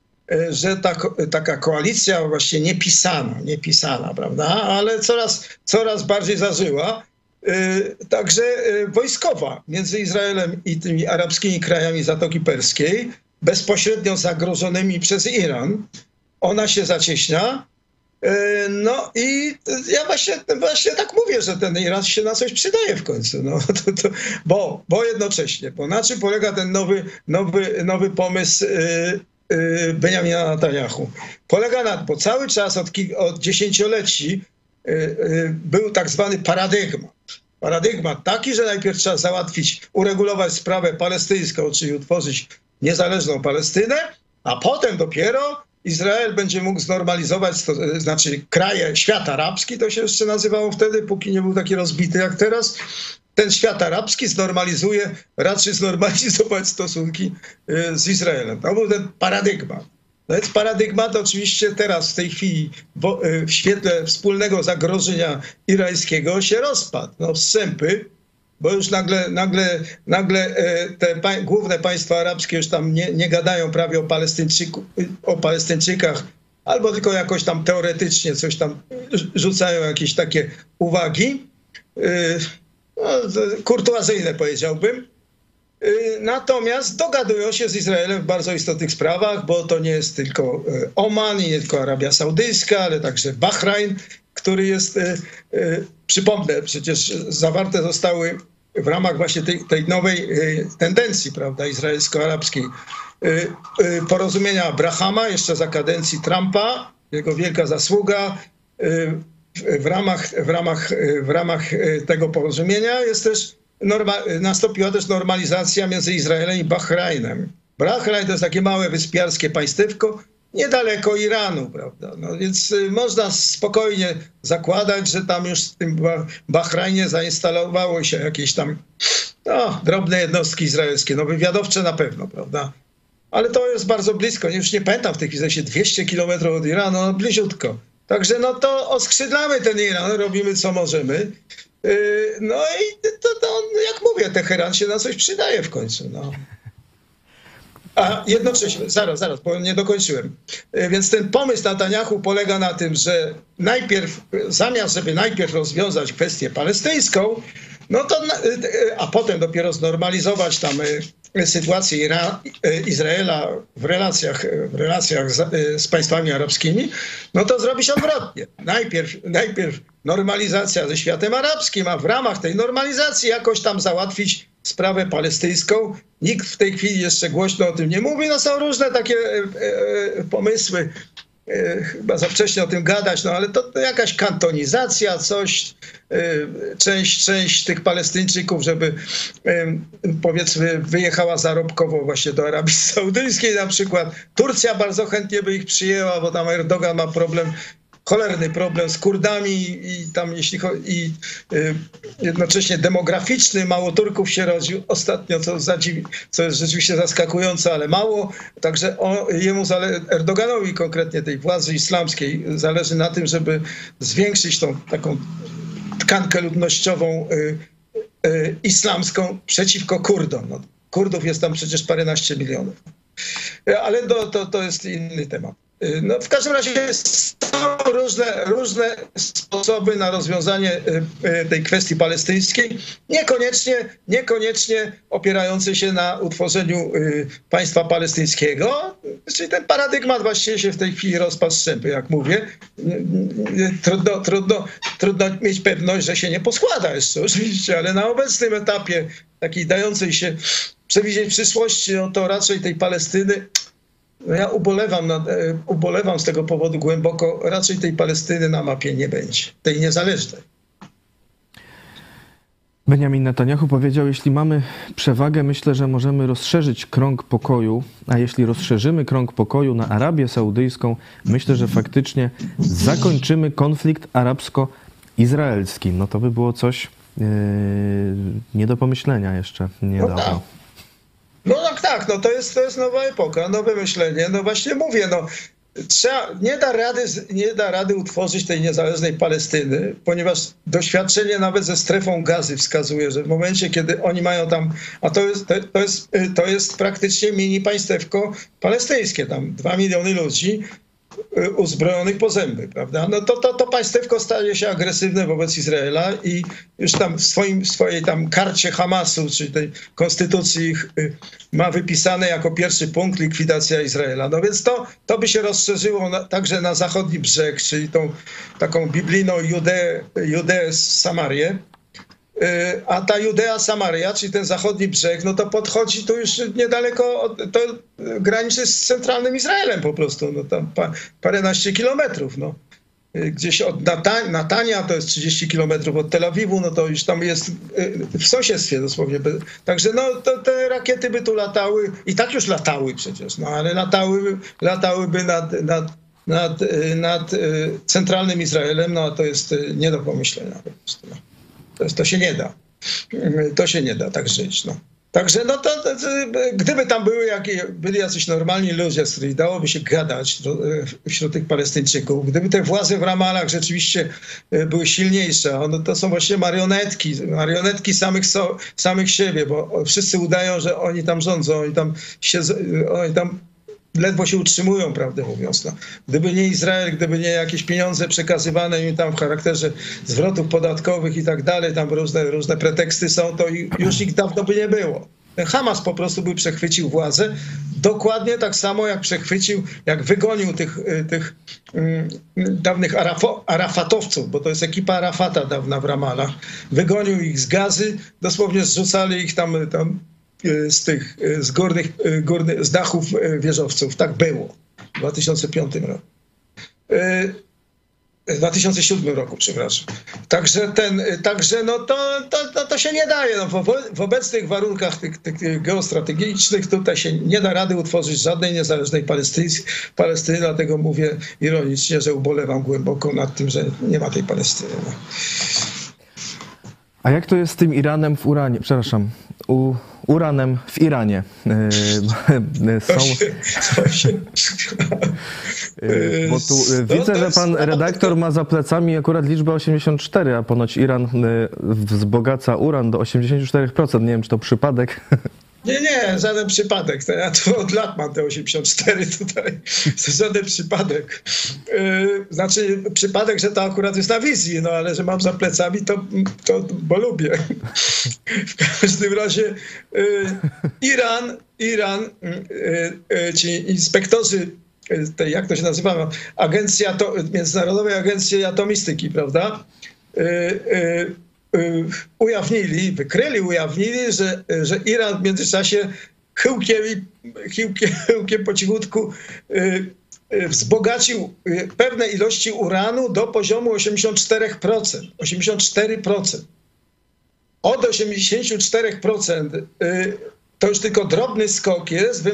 że ta, taka koalicja właśnie niepisana, niepisana, prawda, ale coraz, coraz bardziej zażyła, także wojskowa między Izraelem i tymi arabskimi krajami Zatoki Perskiej, bezpośrednio zagrożonymi przez Iran, ona się zacieśnia. No i ja właśnie, właśnie tak mówię, że ten Iran się na coś przydaje w końcu. No, to, to, bo, bo jednocześnie, bo na czym polega ten nowy, nowy, nowy pomysł Y, Benjamina Netanyahu. Polega na, bo cały czas od, od dziesięcioleci y, y, był tak zwany paradygmat. Paradygmat taki, że najpierw trzeba załatwić, uregulować sprawę palestyńską, czyli utworzyć niezależną Palestynę, a potem dopiero Izrael będzie mógł znormalizować, to znaczy kraje, świat arabski, to się jeszcze nazywało wtedy, póki nie był taki rozbity jak teraz, ten świat arabski znormalizuje, raczy znormalizować stosunki y, z Izraelem. To był ten paradygmat. No więc paradygmat oczywiście teraz w tej chwili y, w świetle wspólnego zagrożenia irańskiego się rozpadł. No wstrzępy, bo już nagle, nagle, nagle y, te pa główne państwa arabskie już tam nie, nie gadają prawie o, Palestyńczyku, o Palestyńczykach, albo tylko jakoś tam teoretycznie coś tam rzucają jakieś takie uwagi kurtuazyjne powiedziałbym. Y, natomiast dogadują się z Izraelem w bardzo istotnych sprawach, bo to nie jest tylko y, Oman i nie tylko Arabia Saudyjska, ale także Bahrajn, który jest, y, przypomnę, przecież zawarte zostały w ramach właśnie tej, tej nowej tendencji, prawda, izraelsko-arabskiej, porozumienia Abrahama jeszcze za kadencji Trumpa, jego wielka zasługa, w ramach, w ramach, w ramach e, tego porozumienia jest też norma, nastąpiła też normalizacja między Izraelem i Bahrajnem. Bahrajn to jest takie małe wyspiarskie państewko niedaleko Iranu, prawda? No więc e, można spokojnie zakładać, że tam już w tym Bahrajnie zainstalowało się jakieś tam no, drobne jednostki izraelskie, no wywiadowcze na pewno, prawda? Ale to jest bardzo blisko, już nie pamiętam w tej chwili, 200 kilometrów od Iranu, no bliziutko. Także no to oskrzydlamy ten Iran, robimy co możemy. Yy, no i to, to, jak mówię, Teheran się na coś przydaje w końcu. No. A jednocześnie, zaraz, zaraz, bo nie dokończyłem. Yy, więc ten pomysł Netanyahu polega na tym, że najpierw, zamiast żeby najpierw rozwiązać kwestię palestyńską, no to, yy, a potem dopiero znormalizować tam sytuację Ira Izraela w relacjach, w relacjach z, z, państwami arabskimi, no to zrobić odwrotnie. Najpierw, najpierw normalizacja ze światem arabskim, a w ramach tej normalizacji jakoś tam załatwić sprawę palestyńską. Nikt w tej chwili jeszcze głośno o tym nie mówi. No są różne takie e, e, pomysły E, chyba za wcześnie o tym gadać, no ale to, jakaś kantonizacja, coś, e, część, część tych Palestyńczyków, żeby e, powiedzmy wyjechała zarobkowo właśnie do Arabii Saudyjskiej na przykład. Turcja bardzo chętnie by ich przyjęła, bo tam Erdogan ma problem cholerny problem z Kurdami i tam jeśli i y, jednocześnie demograficzny, mało Turków się rodził ostatnio, co, zadziwi, co jest rzeczywiście zaskakujące, ale mało. Także o, jemu, Erdoganowi konkretnie tej władzy islamskiej zależy na tym, żeby zwiększyć tą taką tkankę ludnościową y, y, islamską przeciwko Kurdom. No, Kurdów jest tam przecież paręnaście milionów. Ale to, to, to jest inny temat. Y, no, w każdym razie są różne, różne sposoby na rozwiązanie y, y, tej kwestii palestyńskiej, niekoniecznie, niekoniecznie opierające się na utworzeniu państwa palestyńskiego. Czyli ten paradygmat właściwie się w tej chwili rozpadł strzępy, jak mówię. Trudno, trudno, trudno mieć pewność, że się nie poskłada jeszcze oczywiście, ale na obecnym etapie takiej dającej się przewidzieć przyszłości, no to raczej tej Palestyny ja ubolewam, na, e, ubolewam z tego powodu głęboko. Raczej tej Palestyny na mapie nie będzie, tej niezależnej. Benjamin Netanyahu powiedział, jeśli mamy przewagę, myślę, że możemy rozszerzyć krąg pokoju, a jeśli rozszerzymy krąg pokoju na Arabię Saudyjską, myślę, że faktycznie zakończymy konflikt arabsko-izraelski. No to by było coś yy, nie do pomyślenia jeszcze niedawno. No tak. No tak, tak, no to jest, to jest nowa epoka, nowe myślenie. No właśnie mówię, no trzeba, nie, da rady, nie da rady utworzyć tej niezależnej Palestyny, ponieważ doświadczenie nawet ze strefą gazy wskazuje, że w momencie, kiedy oni mają tam, a to jest, to, to jest, to jest praktycznie mini państewko palestyńskie, tam dwa miliony ludzi, uzbrojonych po zęby, prawda? No to, to, to państewko staje się agresywne wobec Izraela i już tam w swoim, swojej tam karcie Hamasu, czyli tej konstytucji y, ma wypisane jako pierwszy punkt likwidacja Izraela. No więc to, to by się rozszerzyło na, także na zachodni brzeg, czyli tą taką biblijną Judeę, Judeę Samarię, Y, a ta Judea Samaria, czyli ten zachodni brzeg, no to podchodzi tu już niedaleko, od, to graniczy z centralnym Izraelem po prostu, no tam pa, paręnaście kilometrów, no. Y, gdzieś od Natania, to jest 30 kilometrów od Tel Awiwu, no to już tam jest y, w sąsiedztwie dosłownie. Także no to te rakiety by tu latały, i tak już latały przecież, no ale latały, latałyby nad, nad, nad, nad centralnym Izraelem, no a to jest nie do pomyślenia po prostu. No. To, to się nie da. To się nie da tak żyć. No. Także no to, to, gdyby tam były jakie, byli jacyś normalni ludzie, z którymi dałoby się gadać do, wśród tych Palestyńczyków, gdyby te władze w Ramalach rzeczywiście e, były silniejsze, no to są właśnie marionetki, marionetki samych, so, samych siebie, bo wszyscy udają, że oni tam rządzą, oni tam, się, oni tam ledwo się utrzymują, prawdę mówiąc. No. Gdyby nie Izrael, gdyby nie jakieś pieniądze przekazywane im tam w charakterze zwrotów podatkowych i tak dalej, tam różne, różne preteksty są, to już ich dawno by nie było. Hamas po prostu by przechwycił władzę, dokładnie tak samo jak przechwycił, jak wygonił tych, y, tych um, dawnych Arafo, Arafatowców, bo to jest ekipa Arafata dawna w Ramalach. Wygonił ich z gazy, dosłownie zrzucali ich tam, tam z tych, e, z górnych, e, górnych z dachów wieżowców. Tak było w 2005 roku. W 2007 roku, przepraszam. Także, ten, także no to, to, to, się nie daje. No, w, obecnych warunkach tych, tych geostrategicznych tutaj się nie da rady utworzyć żadnej niezależnej Palestyny, Palestyny, dlatego mówię ironicznie, że ubolewam głęboko nad tym, że nie ma tej Palestyny. A jak to jest z tym Iranem w Uranie? Przepraszam, u, uranem w Iranie. E, są... E, bo tu e, no widzę, że pan redaktor ma za plecami akurat liczbę 84, a ponoć Iran wzbogaca uran do 84%. Nie wiem, czy to przypadek. Nie, nie, żaden przypadek. Ja to od lat mam te 84 tutaj. Żaden przypadek. Yy, znaczy, przypadek, że to akurat jest na wizji, no ale że mam za plecami, to, to bo lubię. W każdym razie yy, Iran, Iran, yy, ci inspektorzy tej, jak to się nazywa, agencja, Międzynarodowej Agencji Atomistyki, prawda? Y, ujawnili, wykryli, ujawnili, że, że Iran w międzyczasie chyłkiem, chyłkiem, chyłkiem po cichutku y, y, wzbogacił pewne ilości uranu do poziomu 84%. 84%. Od 84% to już tylko drobny skok jest.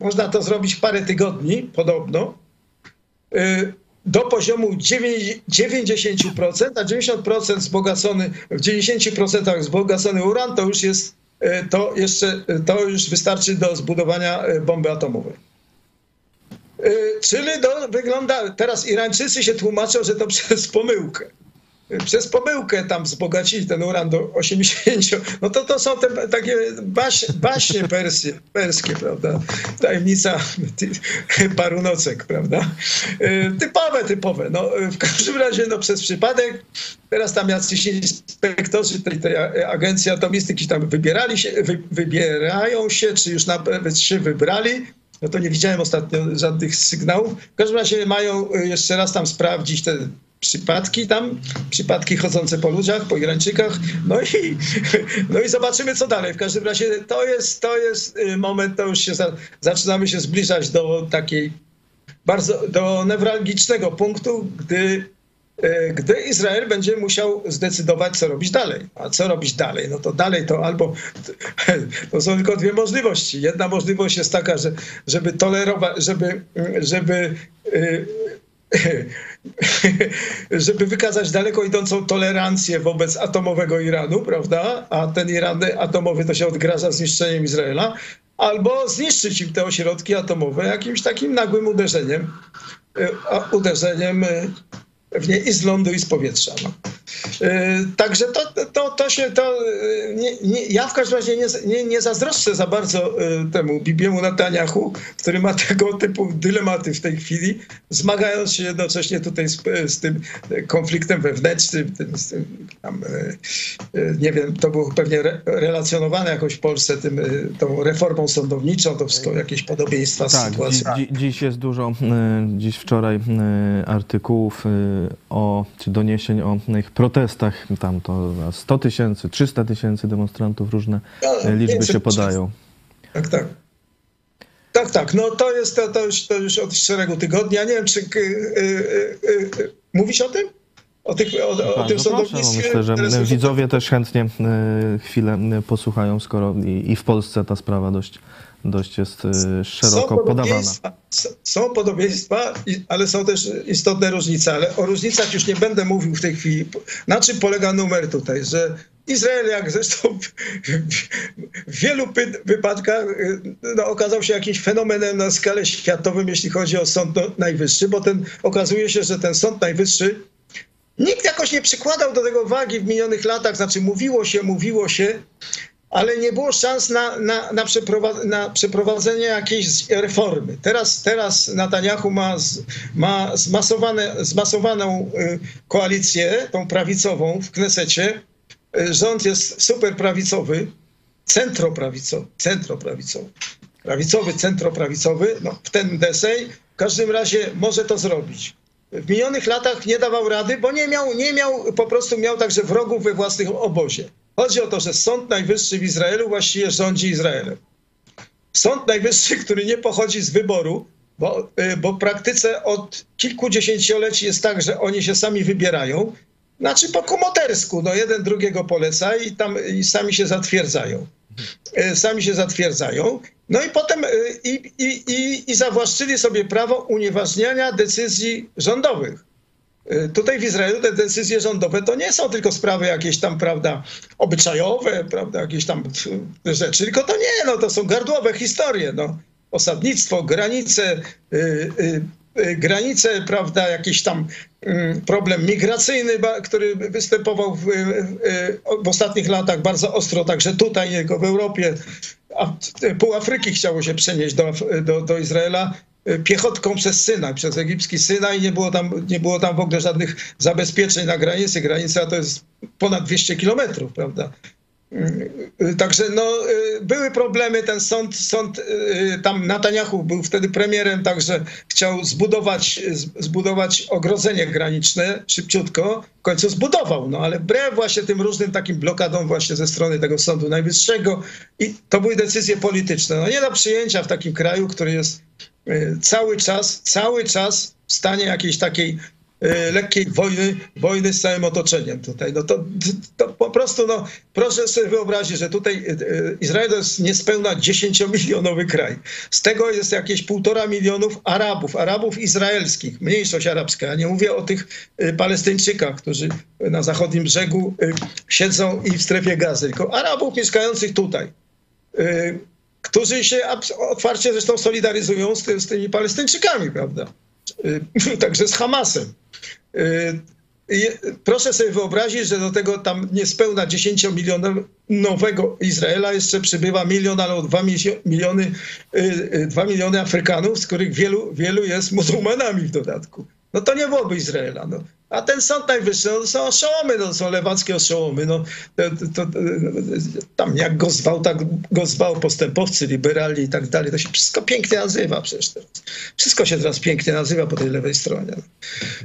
Można to zrobić w parę tygodni, podobno do poziomu 90%, a 90% wzbogacony, w 90% wzbogacony uran to już jest, e, to jeszcze, to już wystarczy do zbudowania e, bomby atomowej. E, czyli do, wygląda, teraz Irańczycy się tłumaczą, że to przez pomyłkę przez pomyłkę tam wzbogacili ten uran do 80. No to to są te takie baś, baśnie persy, perskie, prawda? Tajemnica paru nocek, prawda? E, typowe, typowe. No, w każdym razie no, przez przypadek teraz tam jacyś inspektorzy tej, tej agencji atomistyki tam wybierali się, wy, wybierają się, czy już nawet się wybrali. No to nie widziałem ostatnio żadnych sygnałów. W każdym razie mają jeszcze raz tam sprawdzić te przypadki tam, przypadki chodzące po ludziach, po Irańczykach, no i, no i zobaczymy, co dalej. W każdym razie to jest, to jest y, moment, to już się za, zaczynamy się zbliżać do takiej bardzo, do newralgicznego punktu, gdy, y, gdy Izrael będzie musiał zdecydować, co robić dalej. A co robić dalej? No to dalej to albo, to są tylko dwie możliwości. Jedna możliwość jest taka, że, żeby tolerować, żeby, żeby y, żeby wykazać daleko idącą tolerancję wobec atomowego Iranu, prawda? A ten Iran atomowy to się odgraża zniszczeniem Izraela. albo zniszczyć im te ośrodki atomowe jakimś takim nagłym uderzeniem, uderzeniem w nie i z lądu, i z powietrza. No. Także to, to, to się, to nie, nie, ja w każdym razie nie, nie, nie zazdroszczę za bardzo temu Bibiemu Netanyahu, który ma tego typu dylematy w tej chwili, zmagając się jednocześnie tutaj z, z tym konfliktem wewnętrznym, tym, z tym tam, nie wiem, to było pewnie re, relacjonowane jakoś w Polsce tym, tą reformą sądowniczą, to wszystko jakieś podobieństwa z tak, sytuacją. Dzi, dziś jest dużo, dziś wczoraj artykułów o, czy doniesień o ich protestach. Tam to 100 tysięcy, 300 tysięcy demonstrantów, różne No, liczby się podają. Tak, tak. Tak, tak. No to jest to, to, już, to już od szeregu tygodni. Ja nie wiem, czy y, y, y, mówisz o tym? O, tych, o, o tym Bardzo proszę, bo sądownictwie? myślę, że widzowie też chętnie e, chwilę e, posłuchają, skoro i, i w Polsce ta sprawa dość, dość jest e, szeroko są podawana. są podobieństwa, ale są też istotne różnice. Ale o różnicach już nie będę mówił w tej chwili. Na czym polega numer tutaj, że Izrael, jak zresztą w, wielu wypadkach, no, okazał się jakimś fenomenem na skalę światową, jeśli chodzi o Sąd Najwyższy, bo ten, okazuje się, że ten Sąd Najwyższy Nikt jakoś nie przykładał do tego wagi w minionych latach, znaczy mówiło się, mówiło się, ale nie było szans na, na, na, na przeprowadzenie jakiejś reformy. Teraz, teraz Netanyahu ma, z, ma zmasowane, zmasowaną y, koalicję, tą prawicową w Knesecie. Y, Rząd jest super prawicowy, centroprawicowy, centroprawicowy, prawicowy, centroprawicowy, no, w ten desej. W każdym razie może to zrobić w minionych latach nie dawał rady, bo nie miał, nie miał, po prostu miał także wrogów we własnym obozie. Chodzi o to, że Sąd Najwyższy w Izraelu właściwie rządzi Izraelem. Sąd Najwyższy, który nie pochodzi z wyboru, bo, y, bo w praktyce od kilkudziesięcioleci jest tak, że oni się sami wybierają, znaczy po kumotersku, no jeden drugiego poleca i tam i sami się zatwierdzają. Y, Sami się zatwierdzają. No i potem y, i, i, i, i zawłaszczyli sobie prawo unieważniania decyzji rządowych. Y, Tutaj w Izraelu te decyzje rządowe to nie są tylko sprawy jakieś tam, prawda, obyczajowe, prawda, jakieś tam rzeczy, tylko to nie, no to są gardłowe historie, no. Osadnictwo, granice, y, granice, prawda, jakiś tam y, problem migracyjny, który występował w, w ostatnich latach bardzo ostro, także tutaj, tylko w Europie. Pół Afryki chciało się przenieść do, do, do Izraela y, piechotką przez Synaj, przez egipski Synaj. Nie było, tam, nie było tam w ogóle żadnych zabezpieczeń na granicy. Granica to jest ponad 200 kilometrów, prawda? Y, Także no, y, były problemy, ten sąd, sąd y, tam Netanyahu był wtedy premierem, także chciał zbudować, zbudować ogrodzenie graniczne szybciutko, w końcu zbudował, no ale wbrew właśnie tym różnym takim blokadom właśnie ze strony tego Sądu Najwyższego i to były decyzje polityczne. No nie do przyjęcia w takim kraju, który jest y, cały czas, cały czas w stanie jakiejś takiej y, lekkiej wojny, wojny z całym otoczeniem tutaj. No to, to po prostu, no, proszę sobie wyobrazić, że tutaj y, y, Izrael to jest niespełna 10-milionowy kraj. Z tego jest jakieś półtora milionów Arabów, Arabów izraelskich, mniejszość arabska. Ja nie mówię o tych y, Palestyńczykach, którzy na zachodnim brzegu y, siedzą i w strefie gazy, tylko Arabów mieszkających tutaj. Y, którzy się otwarcie zresztą solidaryzują z, ty, z tymi Palestyńczykami, prawda? Y, Także z Hamasem. Y, Proszę sobie wyobrazić, że do tego tam niespełna 10-milionowego Izraela jeszcze przybywa milion albo dwa miliony, y, dwa miliony Afrykanów, z których wielu, wielu jest muzułmanami w dodatku. No to nie byłoby Izraela. No. A ten Sąd Najwyższy, no, to są oszołomy, no, są lewackie oszołomy. No, to, to, tam jak go zwał, tak go zwał postępowcy, liberalni i tak dalej. To się wszystko pięknie nazywa przecież teraz. Wszystko się teraz pięknie nazywa po tej lewej stronie.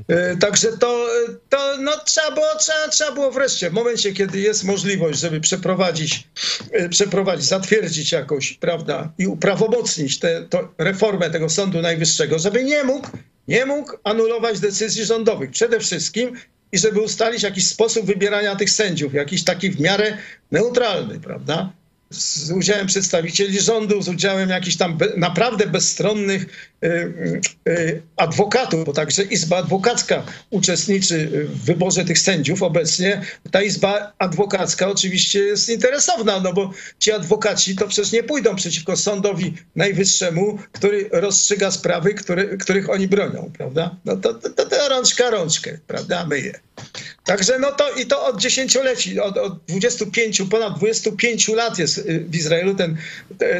E, Także to, to no, trzeba, było, trzeba, trzeba było wreszcie, w momencie, kiedy jest możliwość, żeby przeprowadzić, e, przeprowadzić zatwierdzić jakoś, prawda, i uprawomocnić tę reformę tego Sądu Najwyższego, żeby nie mógł, nie mógł anulować decyzji rządowych. Przede wszystkim i żeby ustalić jakiś sposób wybierania tych sędziów, jakiś taki w miarę neutralny, prawda? Z udziałem przedstawicieli rządu, z udziałem jakichś tam be, naprawdę bezstronnych y, y, adwokatów, bo także Izba Adwokacka uczestniczy w wyborze tych sędziów obecnie. Ta Izba Adwokacka oczywiście jest interesowna, no bo ci adwokaci to przecież nie pójdą przeciwko sądowi najwyższemu, który rozstrzyga sprawy, które, których oni bronią, prawda? No to, to, to, to rączka rączkę, prawda, myje. Także no to i to od dziesięcioleci, od, od 25, ponad 25 lat jest y, w Izraelu ten,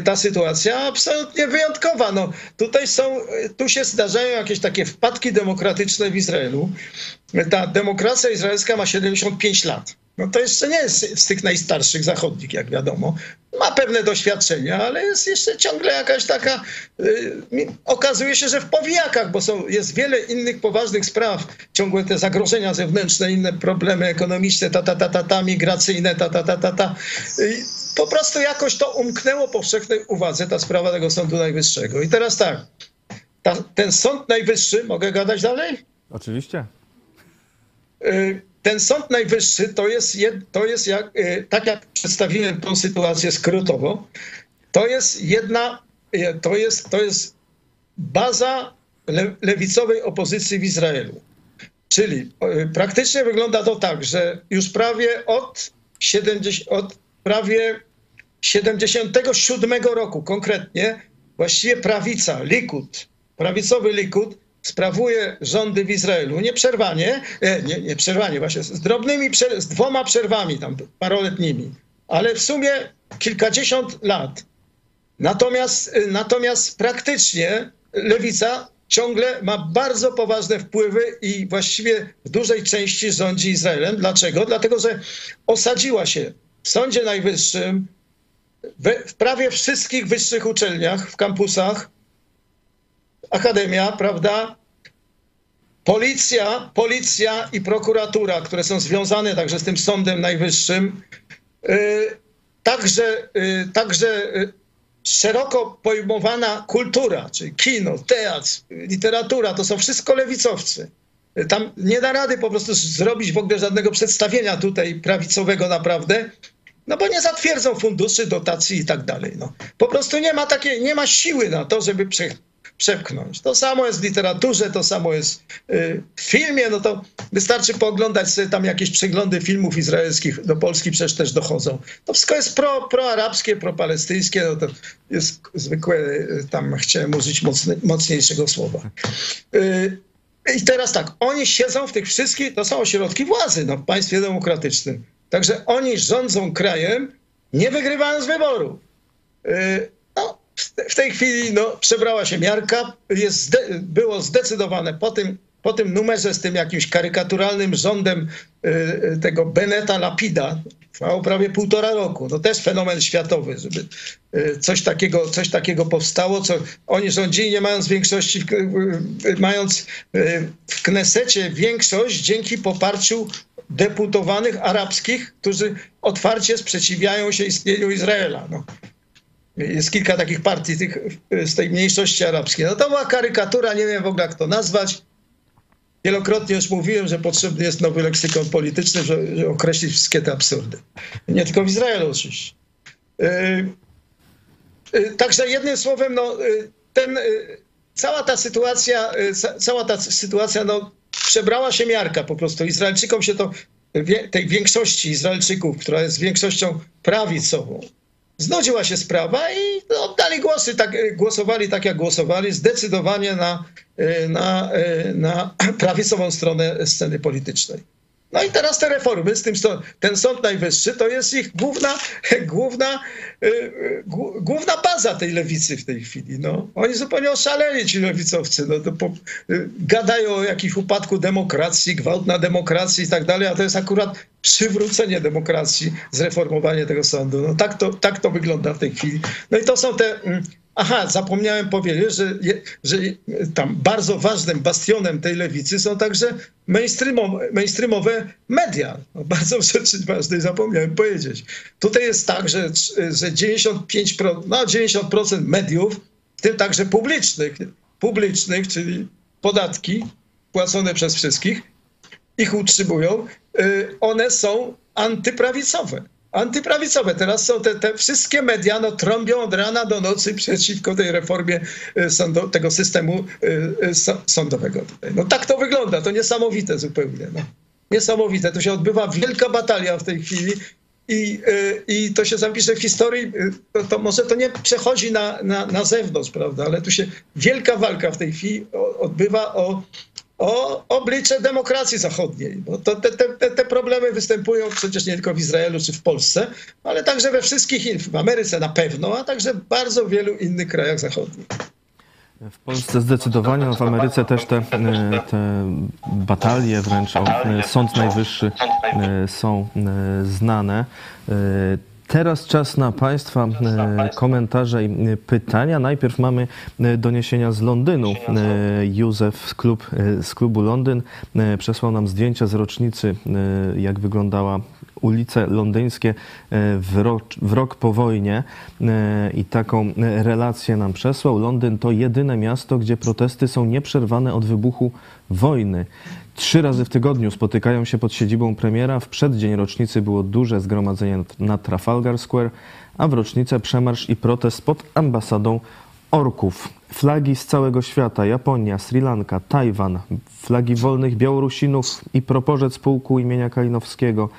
ta sytuacja absolutnie wyjątkowa. No, tutaj są, tu się zdarzają jakieś takie wpadki demokratyczne w Izraelu. Ta demokracja izraelska ma 75 lat. No to jeszcze nie jest z tych najstarszych zachodnich, jak wiadomo. Ma pewne doświadczenia, ale jest jeszcze ciągle jakaś taka. Yy, okazuje się, że w powijakach, bo są, jest wiele innych poważnych spraw, ciągłe te zagrożenia zewnętrzne, inne problemy ekonomiczne, ta, ta, ta, ta, ta migracyjne, ta, ta, ta, ta, ta. Yy, po prostu jakoś to umknęło powszechnej uwadze, ta sprawa tego Sądu Najwyższego. I teraz tak, ta, ten Sąd Najwyższy, mogę gadać dalej? Oczywiście. Yy, ten Sąd Najwyższy to jest, to jest jak, tak jak przedstawiłem tą sytuację skrótowo, to jest jedna, to jest, to jest baza le, lewicowej opozycji w Izraelu. Czyli praktycznie wygląda to tak, że już prawie od, 70, od prawie 77 roku konkretnie właściwie prawica, Likud, prawicowy Likud sprawuje rządy w Izraelu nieprzerwanie, nie, nieprzerwanie właśnie, z drobnymi, z dwoma przerwami tam paroletnimi, ale w sumie kilkadziesiąt lat. Natomiast, natomiast praktycznie lewica ciągle ma bardzo poważne wpływy i właściwie w dużej części rządzi Izraelem. Dlaczego? Dlatego, że osadziła się w Sądzie Najwyższym, w prawie wszystkich wyższych uczelniach, w kampusach, akademia, prawda? Policja, policja i prokuratura, które są związane także z tym Sądem Najwyższym, yy, także, yy, także yy, szeroko pojmowana kultura, czyli kino, teatr, literatura, to są wszystko lewicowcy. Tam nie da rady po prostu zrobić w ogóle żadnego przedstawienia tutaj prawicowego naprawdę, no bo nie zatwierdzą funduszy, dotacji i tak dalej. No. Po prostu nie ma takiej, nie ma siły na to, żeby przepchnąć. To samo jest w literaturze, to samo jest y, w filmie, no to wystarczy pooglądać sobie tam jakieś przeglądy filmów izraelskich, do Polski przecież też dochodzą. To wszystko jest pro, proarabskie, propalestyńskie, no to jest zwykłe, y, tam chciałem użyć mocniejszego słowa. Y, I teraz tak, oni siedzą w tych wszystkich, to są ośrodki władzy no, w państwie demokratycznym. Także oni rządzą krajem, nie wygrywając wyborów. W tej chwili no, przebrała się miarka. Jest zde było zdecydowane po tym, po tym numerze z tym jakimś karykaturalnym rządem y, tego Beneta Lapida, trwało prawie półtora roku. No też fenomen światowy, żeby y, coś takiego, coś takiego powstało, co oni rządzili nie mając większości, w, y, mając w Knesecie większość dzięki poparciu deputowanych arabskich, którzy otwarcie sprzeciwiają się istnieniu Izraela. No. Jest kilka takich partii tych, z tej mniejszości arabskiej. No to była karykatura, nie wiem w ogóle jak to nazwać. Wielokrotnie już mówiłem, że potrzebny jest nowy leksykon polityczny, żeby określić wszystkie te absurdy. Nie tylko w Izraelu oczywiście. Yy, yy, także jednym słowem, no, yy, ten, cała ta sytuacja, cała ta sytuacja no, przebrała się miarka po prostu. Izraelczykom się to, tej większości Izraelczyków, która jest większością prawicową, znudziła się sprawa i oddali głosy, tak, głosowali tak, jak głosowali, zdecydowanie na, na, na prawicową stronę sceny politycznej. No i teraz te reformy, z tym ten Sąd Najwyższy to jest ich główna, główna, główna baza tej lewicy w tej chwili. No. Oni zupełnie oszaleli, ci lewicowcy. No, to po, gadają o jakimś upadku demokracji, gwałt na demokracji i tak dalej, a to jest akurat przywrócenie demokracji, zreformowanie tego sądu. No, tak, to, tak to wygląda w tej chwili. No i to są te mm, Aha, zapomniałem powiedzieć, że, że tam bardzo ważnym bastionem tej lewicy są także mainstreamowe, mainstreamowe media. No, bardzo rzeczy ważnej zapomniałem powiedzieć. Tutaj jest tak, że, że 95%, no 90% mediów, w tym także publicznych, publicznych, czyli podatki płacone przez wszystkich, ich utrzymują, y, one są antyprawicowe. Antyprawicowe. Teraz są te, te wszystkie media, no, trąbią od rana do nocy przeciwko tej reformie sądo, tego systemu sądowego. Tutaj. No tak to wygląda, to niesamowite zupełnie. No. Niesamowite, to się odbywa wielka batalia w tej chwili i, i to się zapisze w historii, to, to może to nie przechodzi na, na, na zewnątrz, prawda, ale tu się wielka walka w tej chwili odbywa o o oblicze demokracji zachodniej. Bo to, te, te, te problemy występują przecież nie tylko w Izraelu czy w Polsce, ale także we wszystkich, w Ameryce na pewno, a także w bardzo wielu innych krajach zachodnich. W Polsce zdecydowanie, no w Ameryce też te, te batalie wręcz o Sąd Najwyższy e, są e, znane. Teraz czas na Państwa e, komentarze i e, pytania. Najpierw mamy e, doniesienia z Londynu. Józef z, klub, z klubu Londyn przesłał nam zdjęcia z rocznicy, jak wyglądała ulice londyńskie w rok, w rok po wojnie i taką relację nam przesłał. Londyn to jedyne miasto, gdzie protesty są nieprzerwane od wybuchu wojny. Trzy razy w tygodniu spotykają się pod siedzibą premiera. W przeddzień rocznicy było duże zgromadzenie na Trafalgar Square, a w rocznicę przemarsz i protest pod ambasadą orków. Flagi z całego świata, Japonia, Sri Lanka, Tajwan, flagi wolnych Białorusinów i proporzec pułku imienia Kalinowskiego,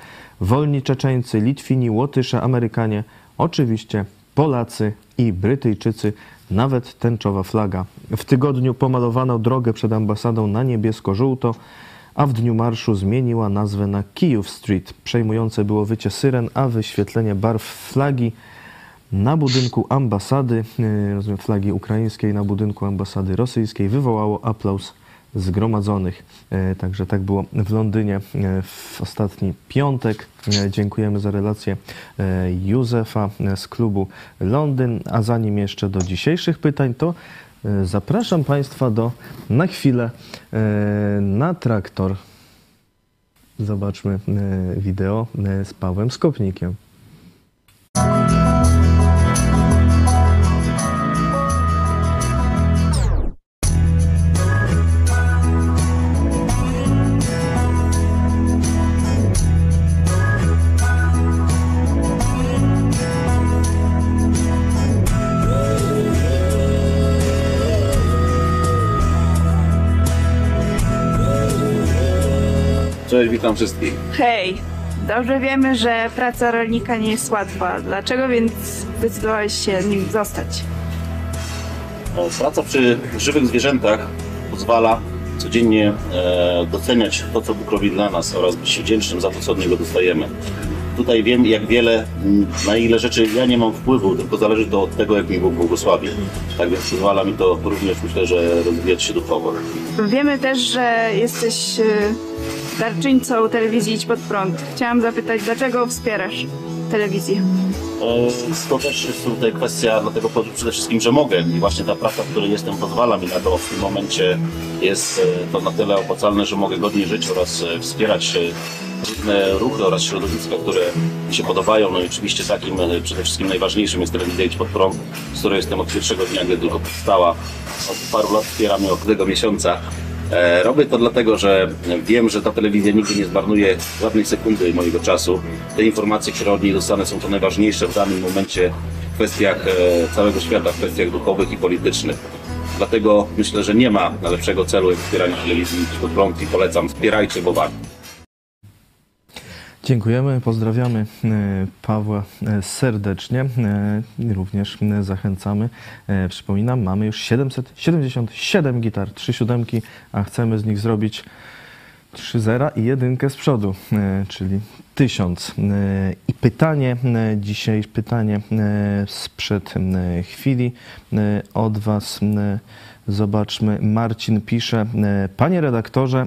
wolni Czeczeńcy, Litwini, Łotysze, Amerykanie, oczywiście Polacy i Brytyjczycy, nawet tęczowa flaga. W tygodniu pomalowano drogę przed ambasadą na niebiesko-żółto, a w dniu marszu zmieniła nazwę na Kijów Street. Przejmujące było wycie syren, a wyświetlenie barw flagi na budynku ambasady, e, rozumiem, flagi ukraińskiej na budynku ambasady rosyjskiej wywołało aplauz zgromadzonych. E, także tak było w Londynie e, w ostatni piątek. Dziękujemy za relację Józefa z klubu Londyn. A zanim jeszcze do dzisiejszych pytań, to zapraszam Państwa do na chwilę na traktor. Zobaczmy wideo z Pawłem Skopnikiem. Cześć, witam wszystkich. Hej, dobrze wiemy, że praca rolnika nie jest łatwa. Dlaczego więc zdecydowałeś się nim zostać? No, praca przy żywych zwierzętach pozwala codziennie e, doceniać to, co Bóg robi dla nas oraz być wdzięcznym za to, co od Niego dostajemy. Tutaj wiem, jak wiele, na ile rzeczy ja nie mam wpływu, tylko zależy to od tego, jak mi Bóg błogosławi. Tak więc pozwala mi to również, myślę, że rozwijać się duchowo. Wiemy też, że jesteś y, darczyńcą telewizji Idź Pod Prąd. Chciałam zapytać, dlaczego wspierasz telewizję? E, też jest tutaj kwestia dlatego przede wszystkim, że mogę i właśnie ta praca, w której jestem pozwala mi na to. W tym momencie jest e, to na tyle opłacalne, że mogę godnie żyć oraz e, wspierać różne ruchy oraz środowiska, które mi się podobają. No i oczywiście takim przede wszystkim najważniejszym jest telewizja Idź Pod Prąd, z której jestem od pierwszego dnia, gdy tylko powstała. Od paru lat wspieram ją od tego miesiąca. E, robię to dlatego, że wiem, że ta telewizja nigdy nie zmarnuje żadnej sekundy mojego czasu. Te informacje, które od niej dostanę są to najważniejsze w danym momencie w kwestiach e, całego świata, w kwestiach duchowych i politycznych. Dlatego myślę, że nie ma lepszego celu jak wspieranie telewizji pod prąd i polecam, wspierajcie, bo warto. Dziękujemy, pozdrawiamy e, Pawła e, serdecznie. E, również zachęcamy. Przypominam, mamy już 777 gitar, 3 siódemki, a chcemy z nich zrobić 3 zera i jedynkę z przodu, czyli 1000. I pytanie dzisiaj, pytanie sprzed chwili od Was. Zobaczmy, Marcin pisze, Panie redaktorze,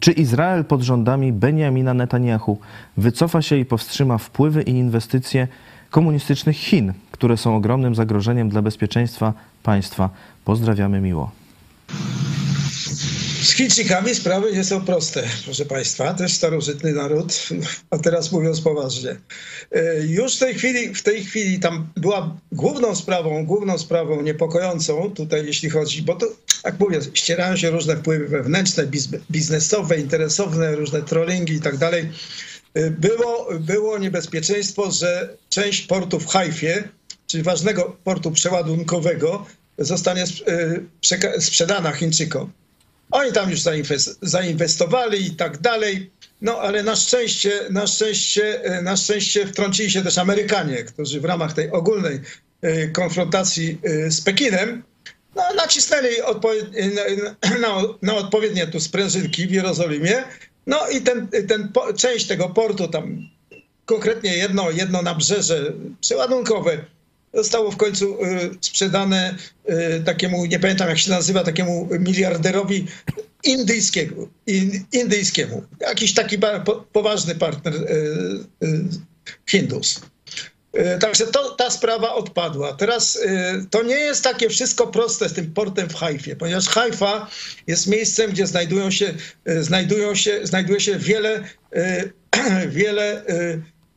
czy Izrael pod rządami Benjamina Netanyahu wycofa się i powstrzyma wpływy i inwestycje komunistycznych Chin, które są ogromnym zagrożeniem dla bezpieczeństwa państwa? Pozdrawiamy miło. Z Chińczykami sprawy nie są proste, proszę Państwa. Też starożytny naród, a teraz mówiąc poważnie. E, już w tej chwili, w tej chwili tam była główną sprawą, główną sprawą niepokojącą tutaj, jeśli chodzi, bo to, jak mówię, ścierają się różne wpływy wewnętrzne, biznesowe, interesowne, różne trollingi i tak dalej. y, było, było niebezpieczeństwo, że część portu w Hajfie, czyli ważnego portu przeładunkowego, zostanie y, sprzedana Chińczykom. Oni tam już zainwestowali i tak dalej. No ale na szczęście, na szczęście, na szczęście wtrącili się też Amerykanie, którzy w ramach tej ogólnej konfrontacji z Pekinem no, nacisnęli na, na, odpowiednie tu sprężynki w Jerozolimie. No i ten, ten część tego portu, tam konkretnie jedno, jedno nabrzeże przeładunkowe, zostało w końcu y, sprzedane y, takiemu, nie pamiętam jak się nazywa, takiemu miliarderowi indyjskiego, in, indyjskiemu. Jakiś taki po, poważny partner y Hindus. E, także to, ta sprawa odpadła. Teraz e, to nie jest takie wszystko proste z tym portem w Hajfie, ponieważ Hajfa jest miejscem, gdzie znajdują się, e, znajdują się, znajduje się wiele, wiele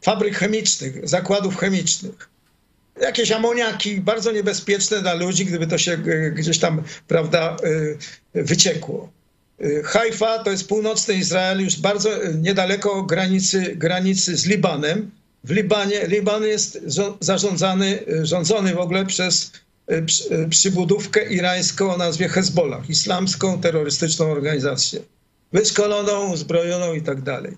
fabryk chemicznych, zakładów chemicznych. Jakieś amoniaki bardzo niebezpieczne dla ludzi, gdyby to się gdzieś tam, prawda, wyciekło. Hajfa to jest północny Izrael, już bardzo niedaleko granicy, granicy z Libanem w Libanie. Liban jest zarządzany, y, rządzony w ogóle przez y, y, przybudówkę irańską o nazwie Hezbollah, islamską terrorystyczną organizację. Wyszkoloną, uzbrojoną i tak dalej.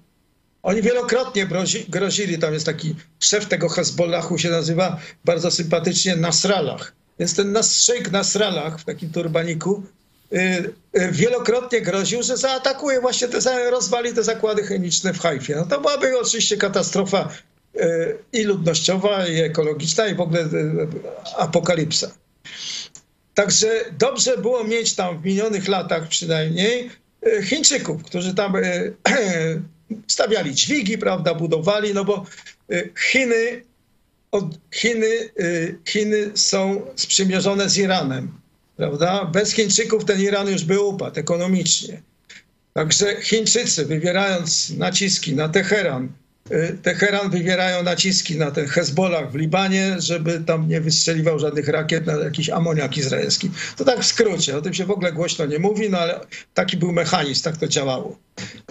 Oni wielokrotnie grozi, grozili, tam jest taki szef tego Hezbollahu, się nazywa bardzo sympatycznie Nasrallah. Więc ten szejk Nasrallah w takim turbaniku wielokrotnie groził, że zaatakuje właśnie te, rozwali te zakłady chemiczne w Hajfie. No to byłaby oczywiście katastrofa i ludnościowa, i ekologiczna, i w ogóle e, apokalipsa. Także dobrze było mieć tam w minionych latach przynajmniej e, Chińczyków, którzy tam e, stawiali dźwigi, prawda, budowali, no bo Chiny, Chiny, Chiny są sprzymierzone z Iranem, prawda? Bez Chińczyków ten Iran już by upadł ekonomicznie. Także Chińczycy, wywierając naciski na Teheran, Teheran wywierają naciski na ten Hezbollah w Libanie, żeby tam nie wystrzeliwał żadnych rakiet na jakiś amoniak izraelski. To tak w skrócie, o tym się w ogóle głośno nie mówi, no ale taki był mechanizm, tak to działało.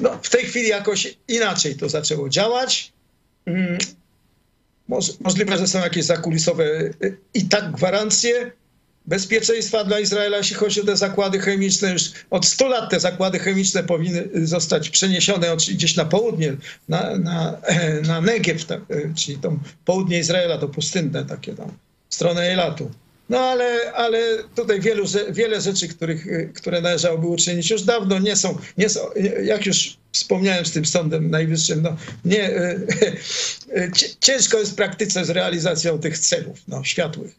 No, w tej chwili jakoś inaczej to zaczęło działać. Mm, możliwe, że są jakieś zakulisowe y, i tak gwarancje, bezpieczeństwa dla Izraela, jeśli chodzi o te zakłady chemiczne. Już od 100 lat te zakłady chemiczne powinny zostać przeniesione gdzieś na południe, na, na, na Negev, tak, czyli tam południe Izraela, to pustynne takie tam, w stronę Elatu. No ale, ale tutaj wielu, wiele rzeczy, których, które należałoby uczynić już dawno nie są, nie są, jak już wspomniałem z tym Sądem Najwyższym, no nie, ciężko jest w praktyce z realizacją tych celów no, światłych.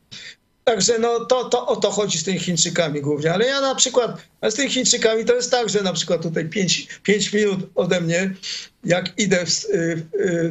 Także no to, to o to chodzi z tymi Chińczykami głównie. Ale ja na przykład z tymi Chińczykami to jest tak, że na przykład tutaj 5 minut ode mnie, jak idę w,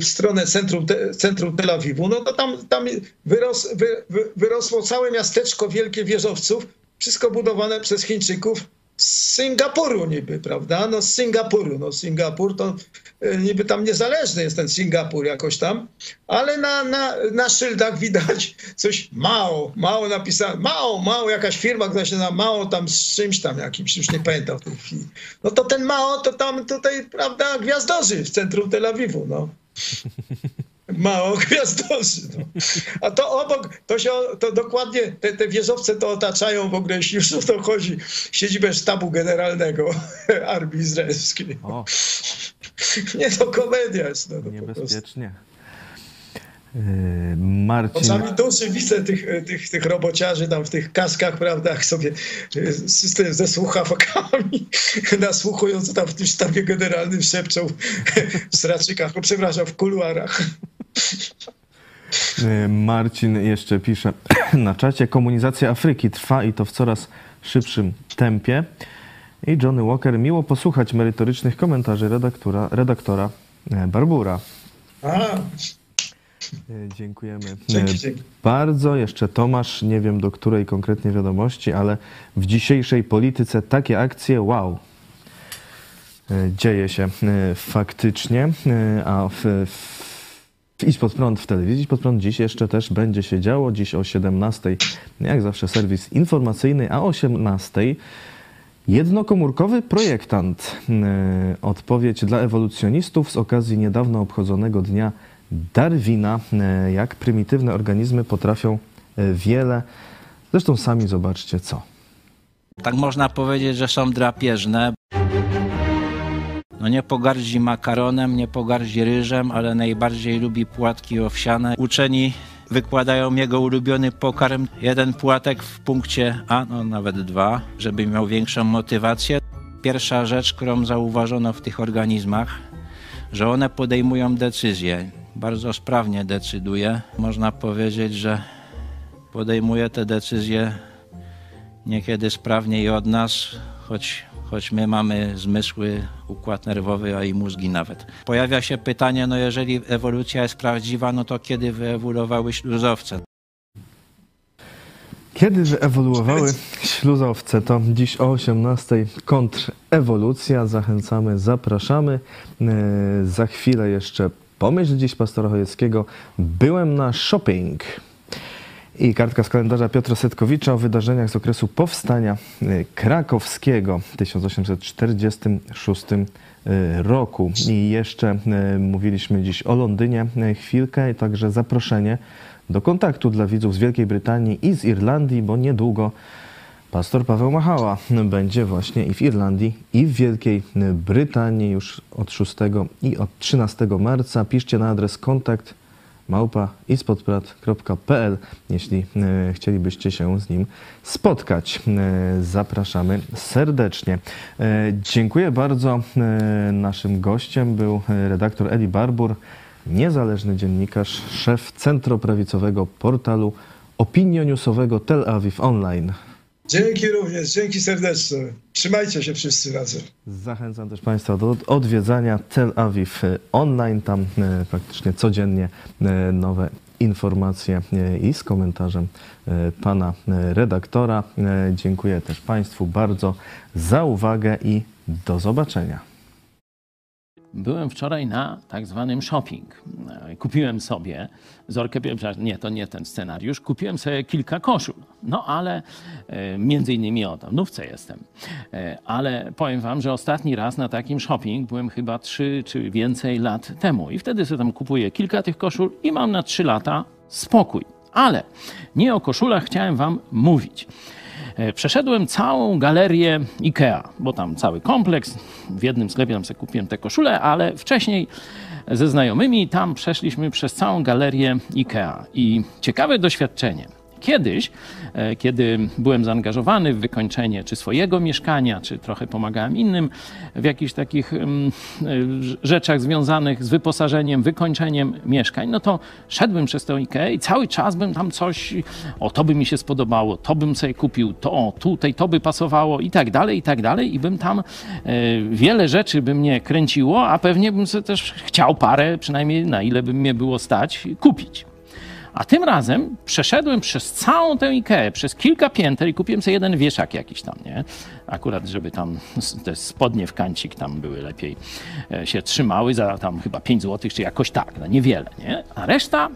w stronę centrum, centrum Tel Awiwu, no to tam, tam wyros, wy, wyrosło całe miasteczko wielkie wieżowców, wszystko budowane przez Chińczyków z Singapuru niby, prawda? No z Singapuru. No Singapur to e, niby tam niezależny jest ten Singapur jakoś tam, ale na, na, na szyldach widać coś mało, mało napisane, mało, mało jakaś firma, która się nazywa mało tam z czymś tam jakimś, już nie pamiętam w tej chwili. No to ten mało to tam tutaj, prawda, gwiazdorzy w centrum Tel Awiwu, no. Mało gwiazdorzy. No. A to obok, to się to dokładnie, te, te wieżowce to otaczają w ogóle, jeśli już o to chodzi, siedzibę sztabu generalnego armii izraelskiej. O. Nie, to komedia jest. No, Niebezpiecznie. Yy, Marcin. Oczami duszy widzę tych, tych, tych robociarzy tam w tych kaskach, prawda, jak sobie system ze słuchawkami nasłuchują, co tam w tym sztabie generalnym szepczą w straczykach, no, przepraszam, w kuluarach. Yy, Marcin jeszcze pisze na czacie, komunizacja Afryki trwa i to w coraz szybszym tempie. I Johnny Walker, miło posłuchać merytorycznych komentarzy redaktora, redaktora e, Barbura. A. E, dziękujemy dzięki, dzięki. bardzo. Jeszcze Tomasz, nie wiem do której konkretnie wiadomości, ale w dzisiejszej polityce takie akcje, wow. Dzieje się faktycznie, a w, w Idź pod prąd w telewizji, Idź pod prąd dziś jeszcze też będzie się działo. Dziś o 17, jak zawsze serwis informacyjny, a o 18 Jednokomórkowy projektant. E, Odpowiedź dla ewolucjonistów z okazji niedawno obchodzonego dnia Darwina. E, Jak prymitywne organizmy potrafią e, wiele. Zresztą sami zobaczcie co. Tak można powiedzieć, że są drapieżne. No nie pogardzi makaronem, nie pogardzi ryżem, ale najbardziej lubi płatki owsiane. Uczeni wykładają jego ulubiony pokarm. Jeden płatek w punkcie A, no nawet dwa, żeby miał większą motywację. Pierwsza rzecz, którą zauważono w tych organizmach, że one podejmują decyzje. Bardzo sprawnie decyduje. Można powiedzieć, że podejmuje te decyzje niekiedy sprawniej od nas, choć, choć my mamy zmysły, układ nerwowy, a i mózgi nawet. Pojawia się pytanie, no jeżeli ewolucja jest prawdziwa, no to kiedy wyewoluowały śluzowce? Kiedy wyewoluowały śluzowce? To dziś o 18 kontrewolucja. Zachęcamy, zapraszamy. E, Za chwilę jeszcze pomyśl dziś pastora Chojeckiego. Byłem na shopping. I kartka z kalendarza Piotra Setkowicza o wydarzeniach z okresu powstania e, krakowskiego w 1846 e, roku. I jeszcze e, mówiliśmy dziś o Londynie chwilkę także zaproszenie do kontaktu dla widzów z Wielkiej Brytanii i z Irlandii, bo niedługo pastor Paweł Machała będzie właśnie i w Irlandii, i w Wielkiej Brytanii już od 6 i od 13 marca. Piszcie na adres kontakt małpa ispodprat.pl, jeśli e, chcielibyście się z nim spotkać. E, zapraszamy serdecznie. E, dziękuję bardzo. Naszym gościem był redaktor Eli Barbur, niezależny dziennikarz, szef centroprawicowego portalu opinioniusowego Tel Awiw Online. Dzięki również, dzięki serdeczne. Trzymajcie się wszyscy razem. Zachęcam też Państwa do odwiedzania Tel e, online. Tam e, praktycznie codziennie e, nowe informacje e, i z komentarzem pana redaktora. Dziękuję też Państwu bardzo za uwagę i do zobaczenia. Byłem wczoraj na tak zwanym shopping. E, Kupiłem sobie zorkę, przepraszam, nie, to nie ten scenariusz, kupiłem sobie kilka koszul. No ale e, między innymi o w nówce jestem. E, Ale powiem wam, że ostatni raz na takim shopping byłem chyba trzy czy więcej lat temu. I wtedy sobie tam kupuję kilka tych koszul i mam na trzy lata spokój. Ale nie o koszulach chciałem wam mówić. E, Przeszedłem całą galerię IKEA, bo tam cały kompleks. W jednym sklepie tam sobie kupiłem te koszule, ale wcześniej ze znajomymi tam przeszliśmy przez całą galerię IKEA. I ciekawe doświadczenie. Kiedyś, e, kiedy byłem zaangażowany w wykończenie czy swojego mieszkania, czy trochę pomagałem innym w jakichś takich mm, e, rzeczach związanych z wyposażeniem, wykończeniem mieszkań, no to szedłem przez tę IKEA i cały czas bym tam coś, o to by mi się spodobało, to bym sobie kupił, to tutaj to by pasowało i tak dalej, i tak dalej i bym tam e, wiele rzeczy by mnie kręciło, a pewnie bym sobie też chciał parę, przynajmniej na ile by mnie było stać, kupić. A tym razem przeszedłem przez całą tę Ikeę, przez kilka pięter i kupiłem sobie jeden wieszak jakiś tam, nie? Akurat, żeby tam te spodnie w kancik tam były lepiej e, się trzymały za tam chyba 5 zł, czy jakoś tak, no niewiele, nie? A reszta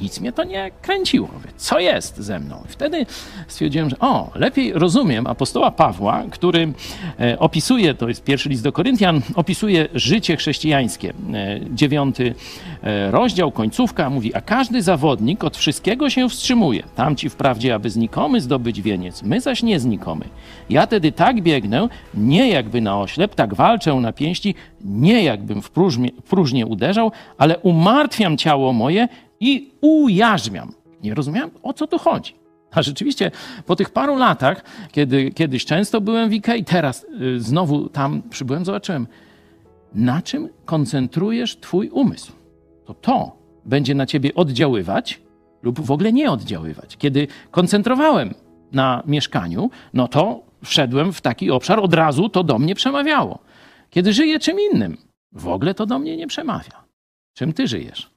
nic mnie to nie kręciło. Co jest ze mną? Wtedy stwierdziłem, że o, lepiej rozumiem apostoła Pawła, który e, opisuje, to jest pierwszy list do Koryntian, opisuje życie chrześcijańskie. E, dziewiąty e, rozdział, końcówka, mówi, a każdy zawodnik od wszystkiego się wstrzymuje. Tamci wprawdzie, aby znikomy zdobyć wieniec, my zaś nie znikomy. Ja tedy tak biegnę, nie jakby na oślep, tak walczę na pięści, nie jakbym w próżnię, w uderzał, ale umartwiam ciało moje i ujarzmiam. Nie rozumiałem, o co tu chodzi. A rzeczywiście po tych paru latach, kiedy kiedyś często byłem w Ikei, teraz y, znowu tam przybyłem, zobaczyłem, na czym koncentrujesz twój umysł. To to będzie na ciebie oddziaływać lub w ogóle nie oddziaływać. Kiedy koncentrowałem na mieszkaniu, no to wszedłem w taki obszar, od razu to do mnie przemawiało. Kiedy żyję czym innym, w ogóle to do mnie nie przemawia. Czym ty żyjesz?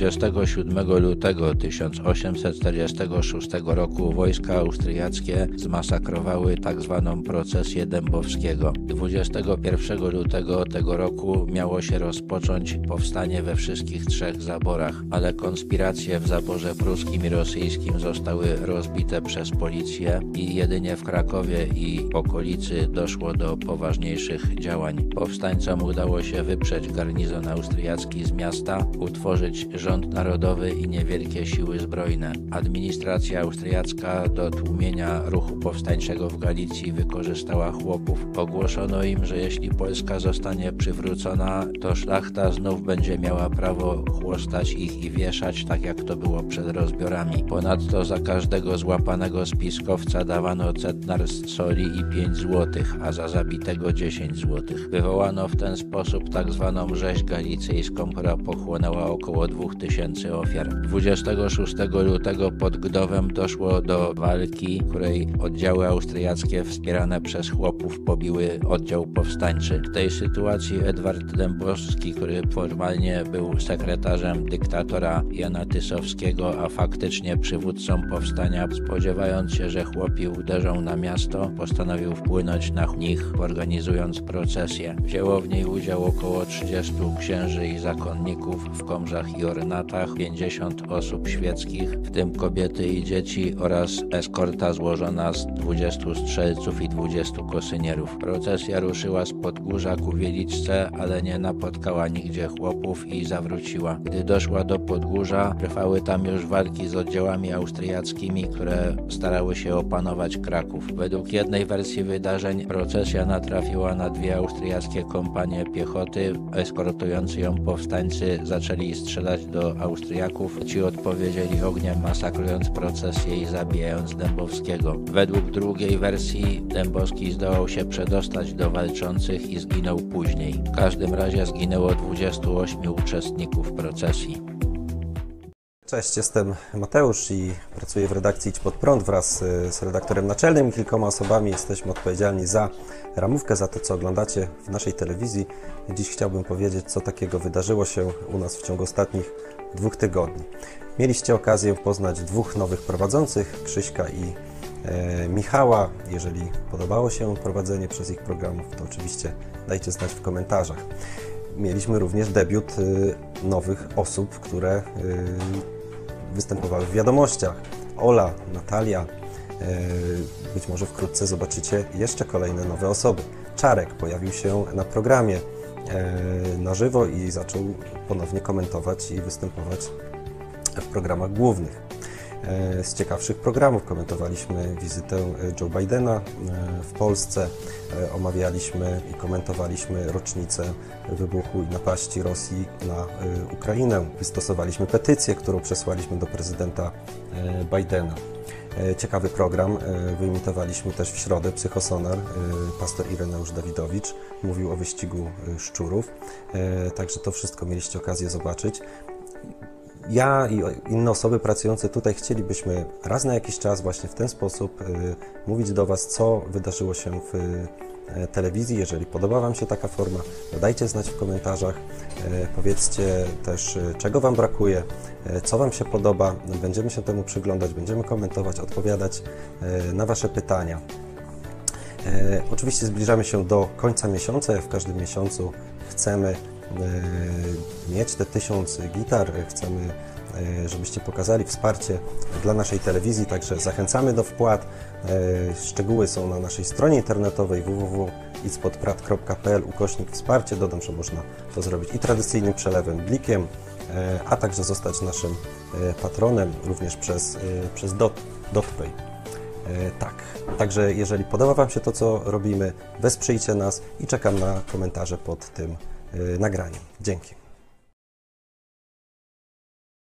27 lutego 1846 roku wojska austriackie zmasakrowały tzw. Tak procesję Dębowskiego. 21 lutego tego roku miało się rozpocząć powstanie we wszystkich trzech zaborach, ale konspiracje w zaborze pruskim i rosyjskim zostały rozbite przez policję i jedynie w Krakowie i okolicy doszło do poważniejszych działań. Powstańcom udało się wyprzeć garnizon austriacki z miasta, utworzyć rząd narodowy i niewielkie siły zbrojne. Administracja austriacka do tłumienia ruchu powstańczego w Galicji wykorzystała chłopów. Ogłoszono im, że jeśli Polska zostanie przywrócona, to szlachta znów będzie miała prawo chłostać ich i wieszać, tak jak to było przed rozbiorami. Ponadto za każdego złapanego spiskowca dawano centnar soli i 5 złotych, a za zabitego 10 złotych. Wywołano w ten sposób tak zwaną rzeź galicyjską, która pochłonęła około 2000 ofiar. 26 lutego pod Gdowem doszło do walki, której oddziały austriackie wspierane przez chłopów pobiły oddział powstańczy. W tej sytuacji Edward Dębowski, który formalnie był sekretarzem dyktatora Jana Tysowskiego, a faktycznie przywódcą powstania, spodziewając się, że chłopi uderzą na miasto, postanowił wpłynąć na nich, organizując procesję. Wzięło w niej udział około 30 księży i zakonników w komrzach i ornatach, 50 osób świeckich, w tym kobiety i dzieci oraz eskorta złożona z 20 strzelców i 20 kosynierów. Procesja ruszyła z Podgórza ku Wieliczce, ale nie napotkała nigdzie chłopów i zawróciła. Gdy doszła do Podgórza, trwały tam już walki z oddziałami austriackimi, które starały się opanować Kraków. Według jednej wersji wydarzeń procesja natrafiła na dwie austriackie kompanie piechoty. Eskortujący ją powstańcy zaczęli strzelać do Austriaków. Ci odpowiedzieli ogniem, masakrując procesję i zabijając Dębowskiego. Według drugiej wersji Dębowski zdołał się przedostać do walczących i zginął później. W każdym razie zginęło 28 uczestników procesji. Cześć, jestem Mateusz i pracuję w redakcji Idź Pod Prąd wraz y, z redaktorem naczelnym i kilkoma osobami. Jesteśmy odpowiedzialni za ramówkę, za to, co oglądacie w naszej telewizji. Dziś chciałbym powiedzieć, co takiego wydarzyło się u nas w ciągu ostatnich dwóch tygodni. Mieliście okazję poznać dwóch nowych prowadzących, Krzyśka i e, Michała. Jeżeli podobało się prowadzenie przez ich programów, to oczywiście dajcie znać w komentarzach. Mieliśmy również debiut y, nowych osób, które y, występowały w wiadomościach. Ola, Natalia, e, być może wkrótce zobaczycie jeszcze kolejne nowe osoby. Czarek pojawił się na programie e, na żywo i zaczął ponownie komentować i występować w programach głównych. E, z ciekawszych programów komentowaliśmy wizytę Joe Bidena w Polsce, omawialiśmy i komentowaliśmy rocznicę wybuchu i napaści Rosji na Ukrainę. Wystosowaliśmy petycję, którą przesłaliśmy do prezydenta Bidena. Ciekawy program. Wyimitowaliśmy też w środę Psychosonar. Pastor Ireneusz Dawidowicz mówił o wyścigu szczurów. Także to wszystko mieliście okazję zobaczyć. Ja i inne osoby pracujące tutaj chcielibyśmy raz na jakiś czas właśnie w ten sposób mówić do Was, co wydarzyło się w E, telewizji. Jeżeli podoba Wam się taka forma, dajcie znać w komentarzach. E, powiedzcie też, e, czego Wam brakuje, co Wam się podoba. Będziemy się temu przyglądać, będziemy komentować, odpowiadać na Wasze pytania. Oczywiście zbliżamy się do końca miesiąca. W każdym miesiącu chcemy mieć te tysiąc gitar, chcemy żebyście pokazali wsparcie dla naszej telewizji, także zachęcamy do wpłat. E, szczegóły są na naszej stronie internetowej www.itspodprat.pl ukośnik wsparcie. Dodam, że można to zrobić i tradycyjnym przelewem, blikiem, e, a także zostać naszym e, patronem również przez, przez Dot, DotPay. Tak, także jeżeli podoba Wam się to, co robimy, wesprzyjcie nas i czekam na komentarze pod tym nagraniem. Dzięki.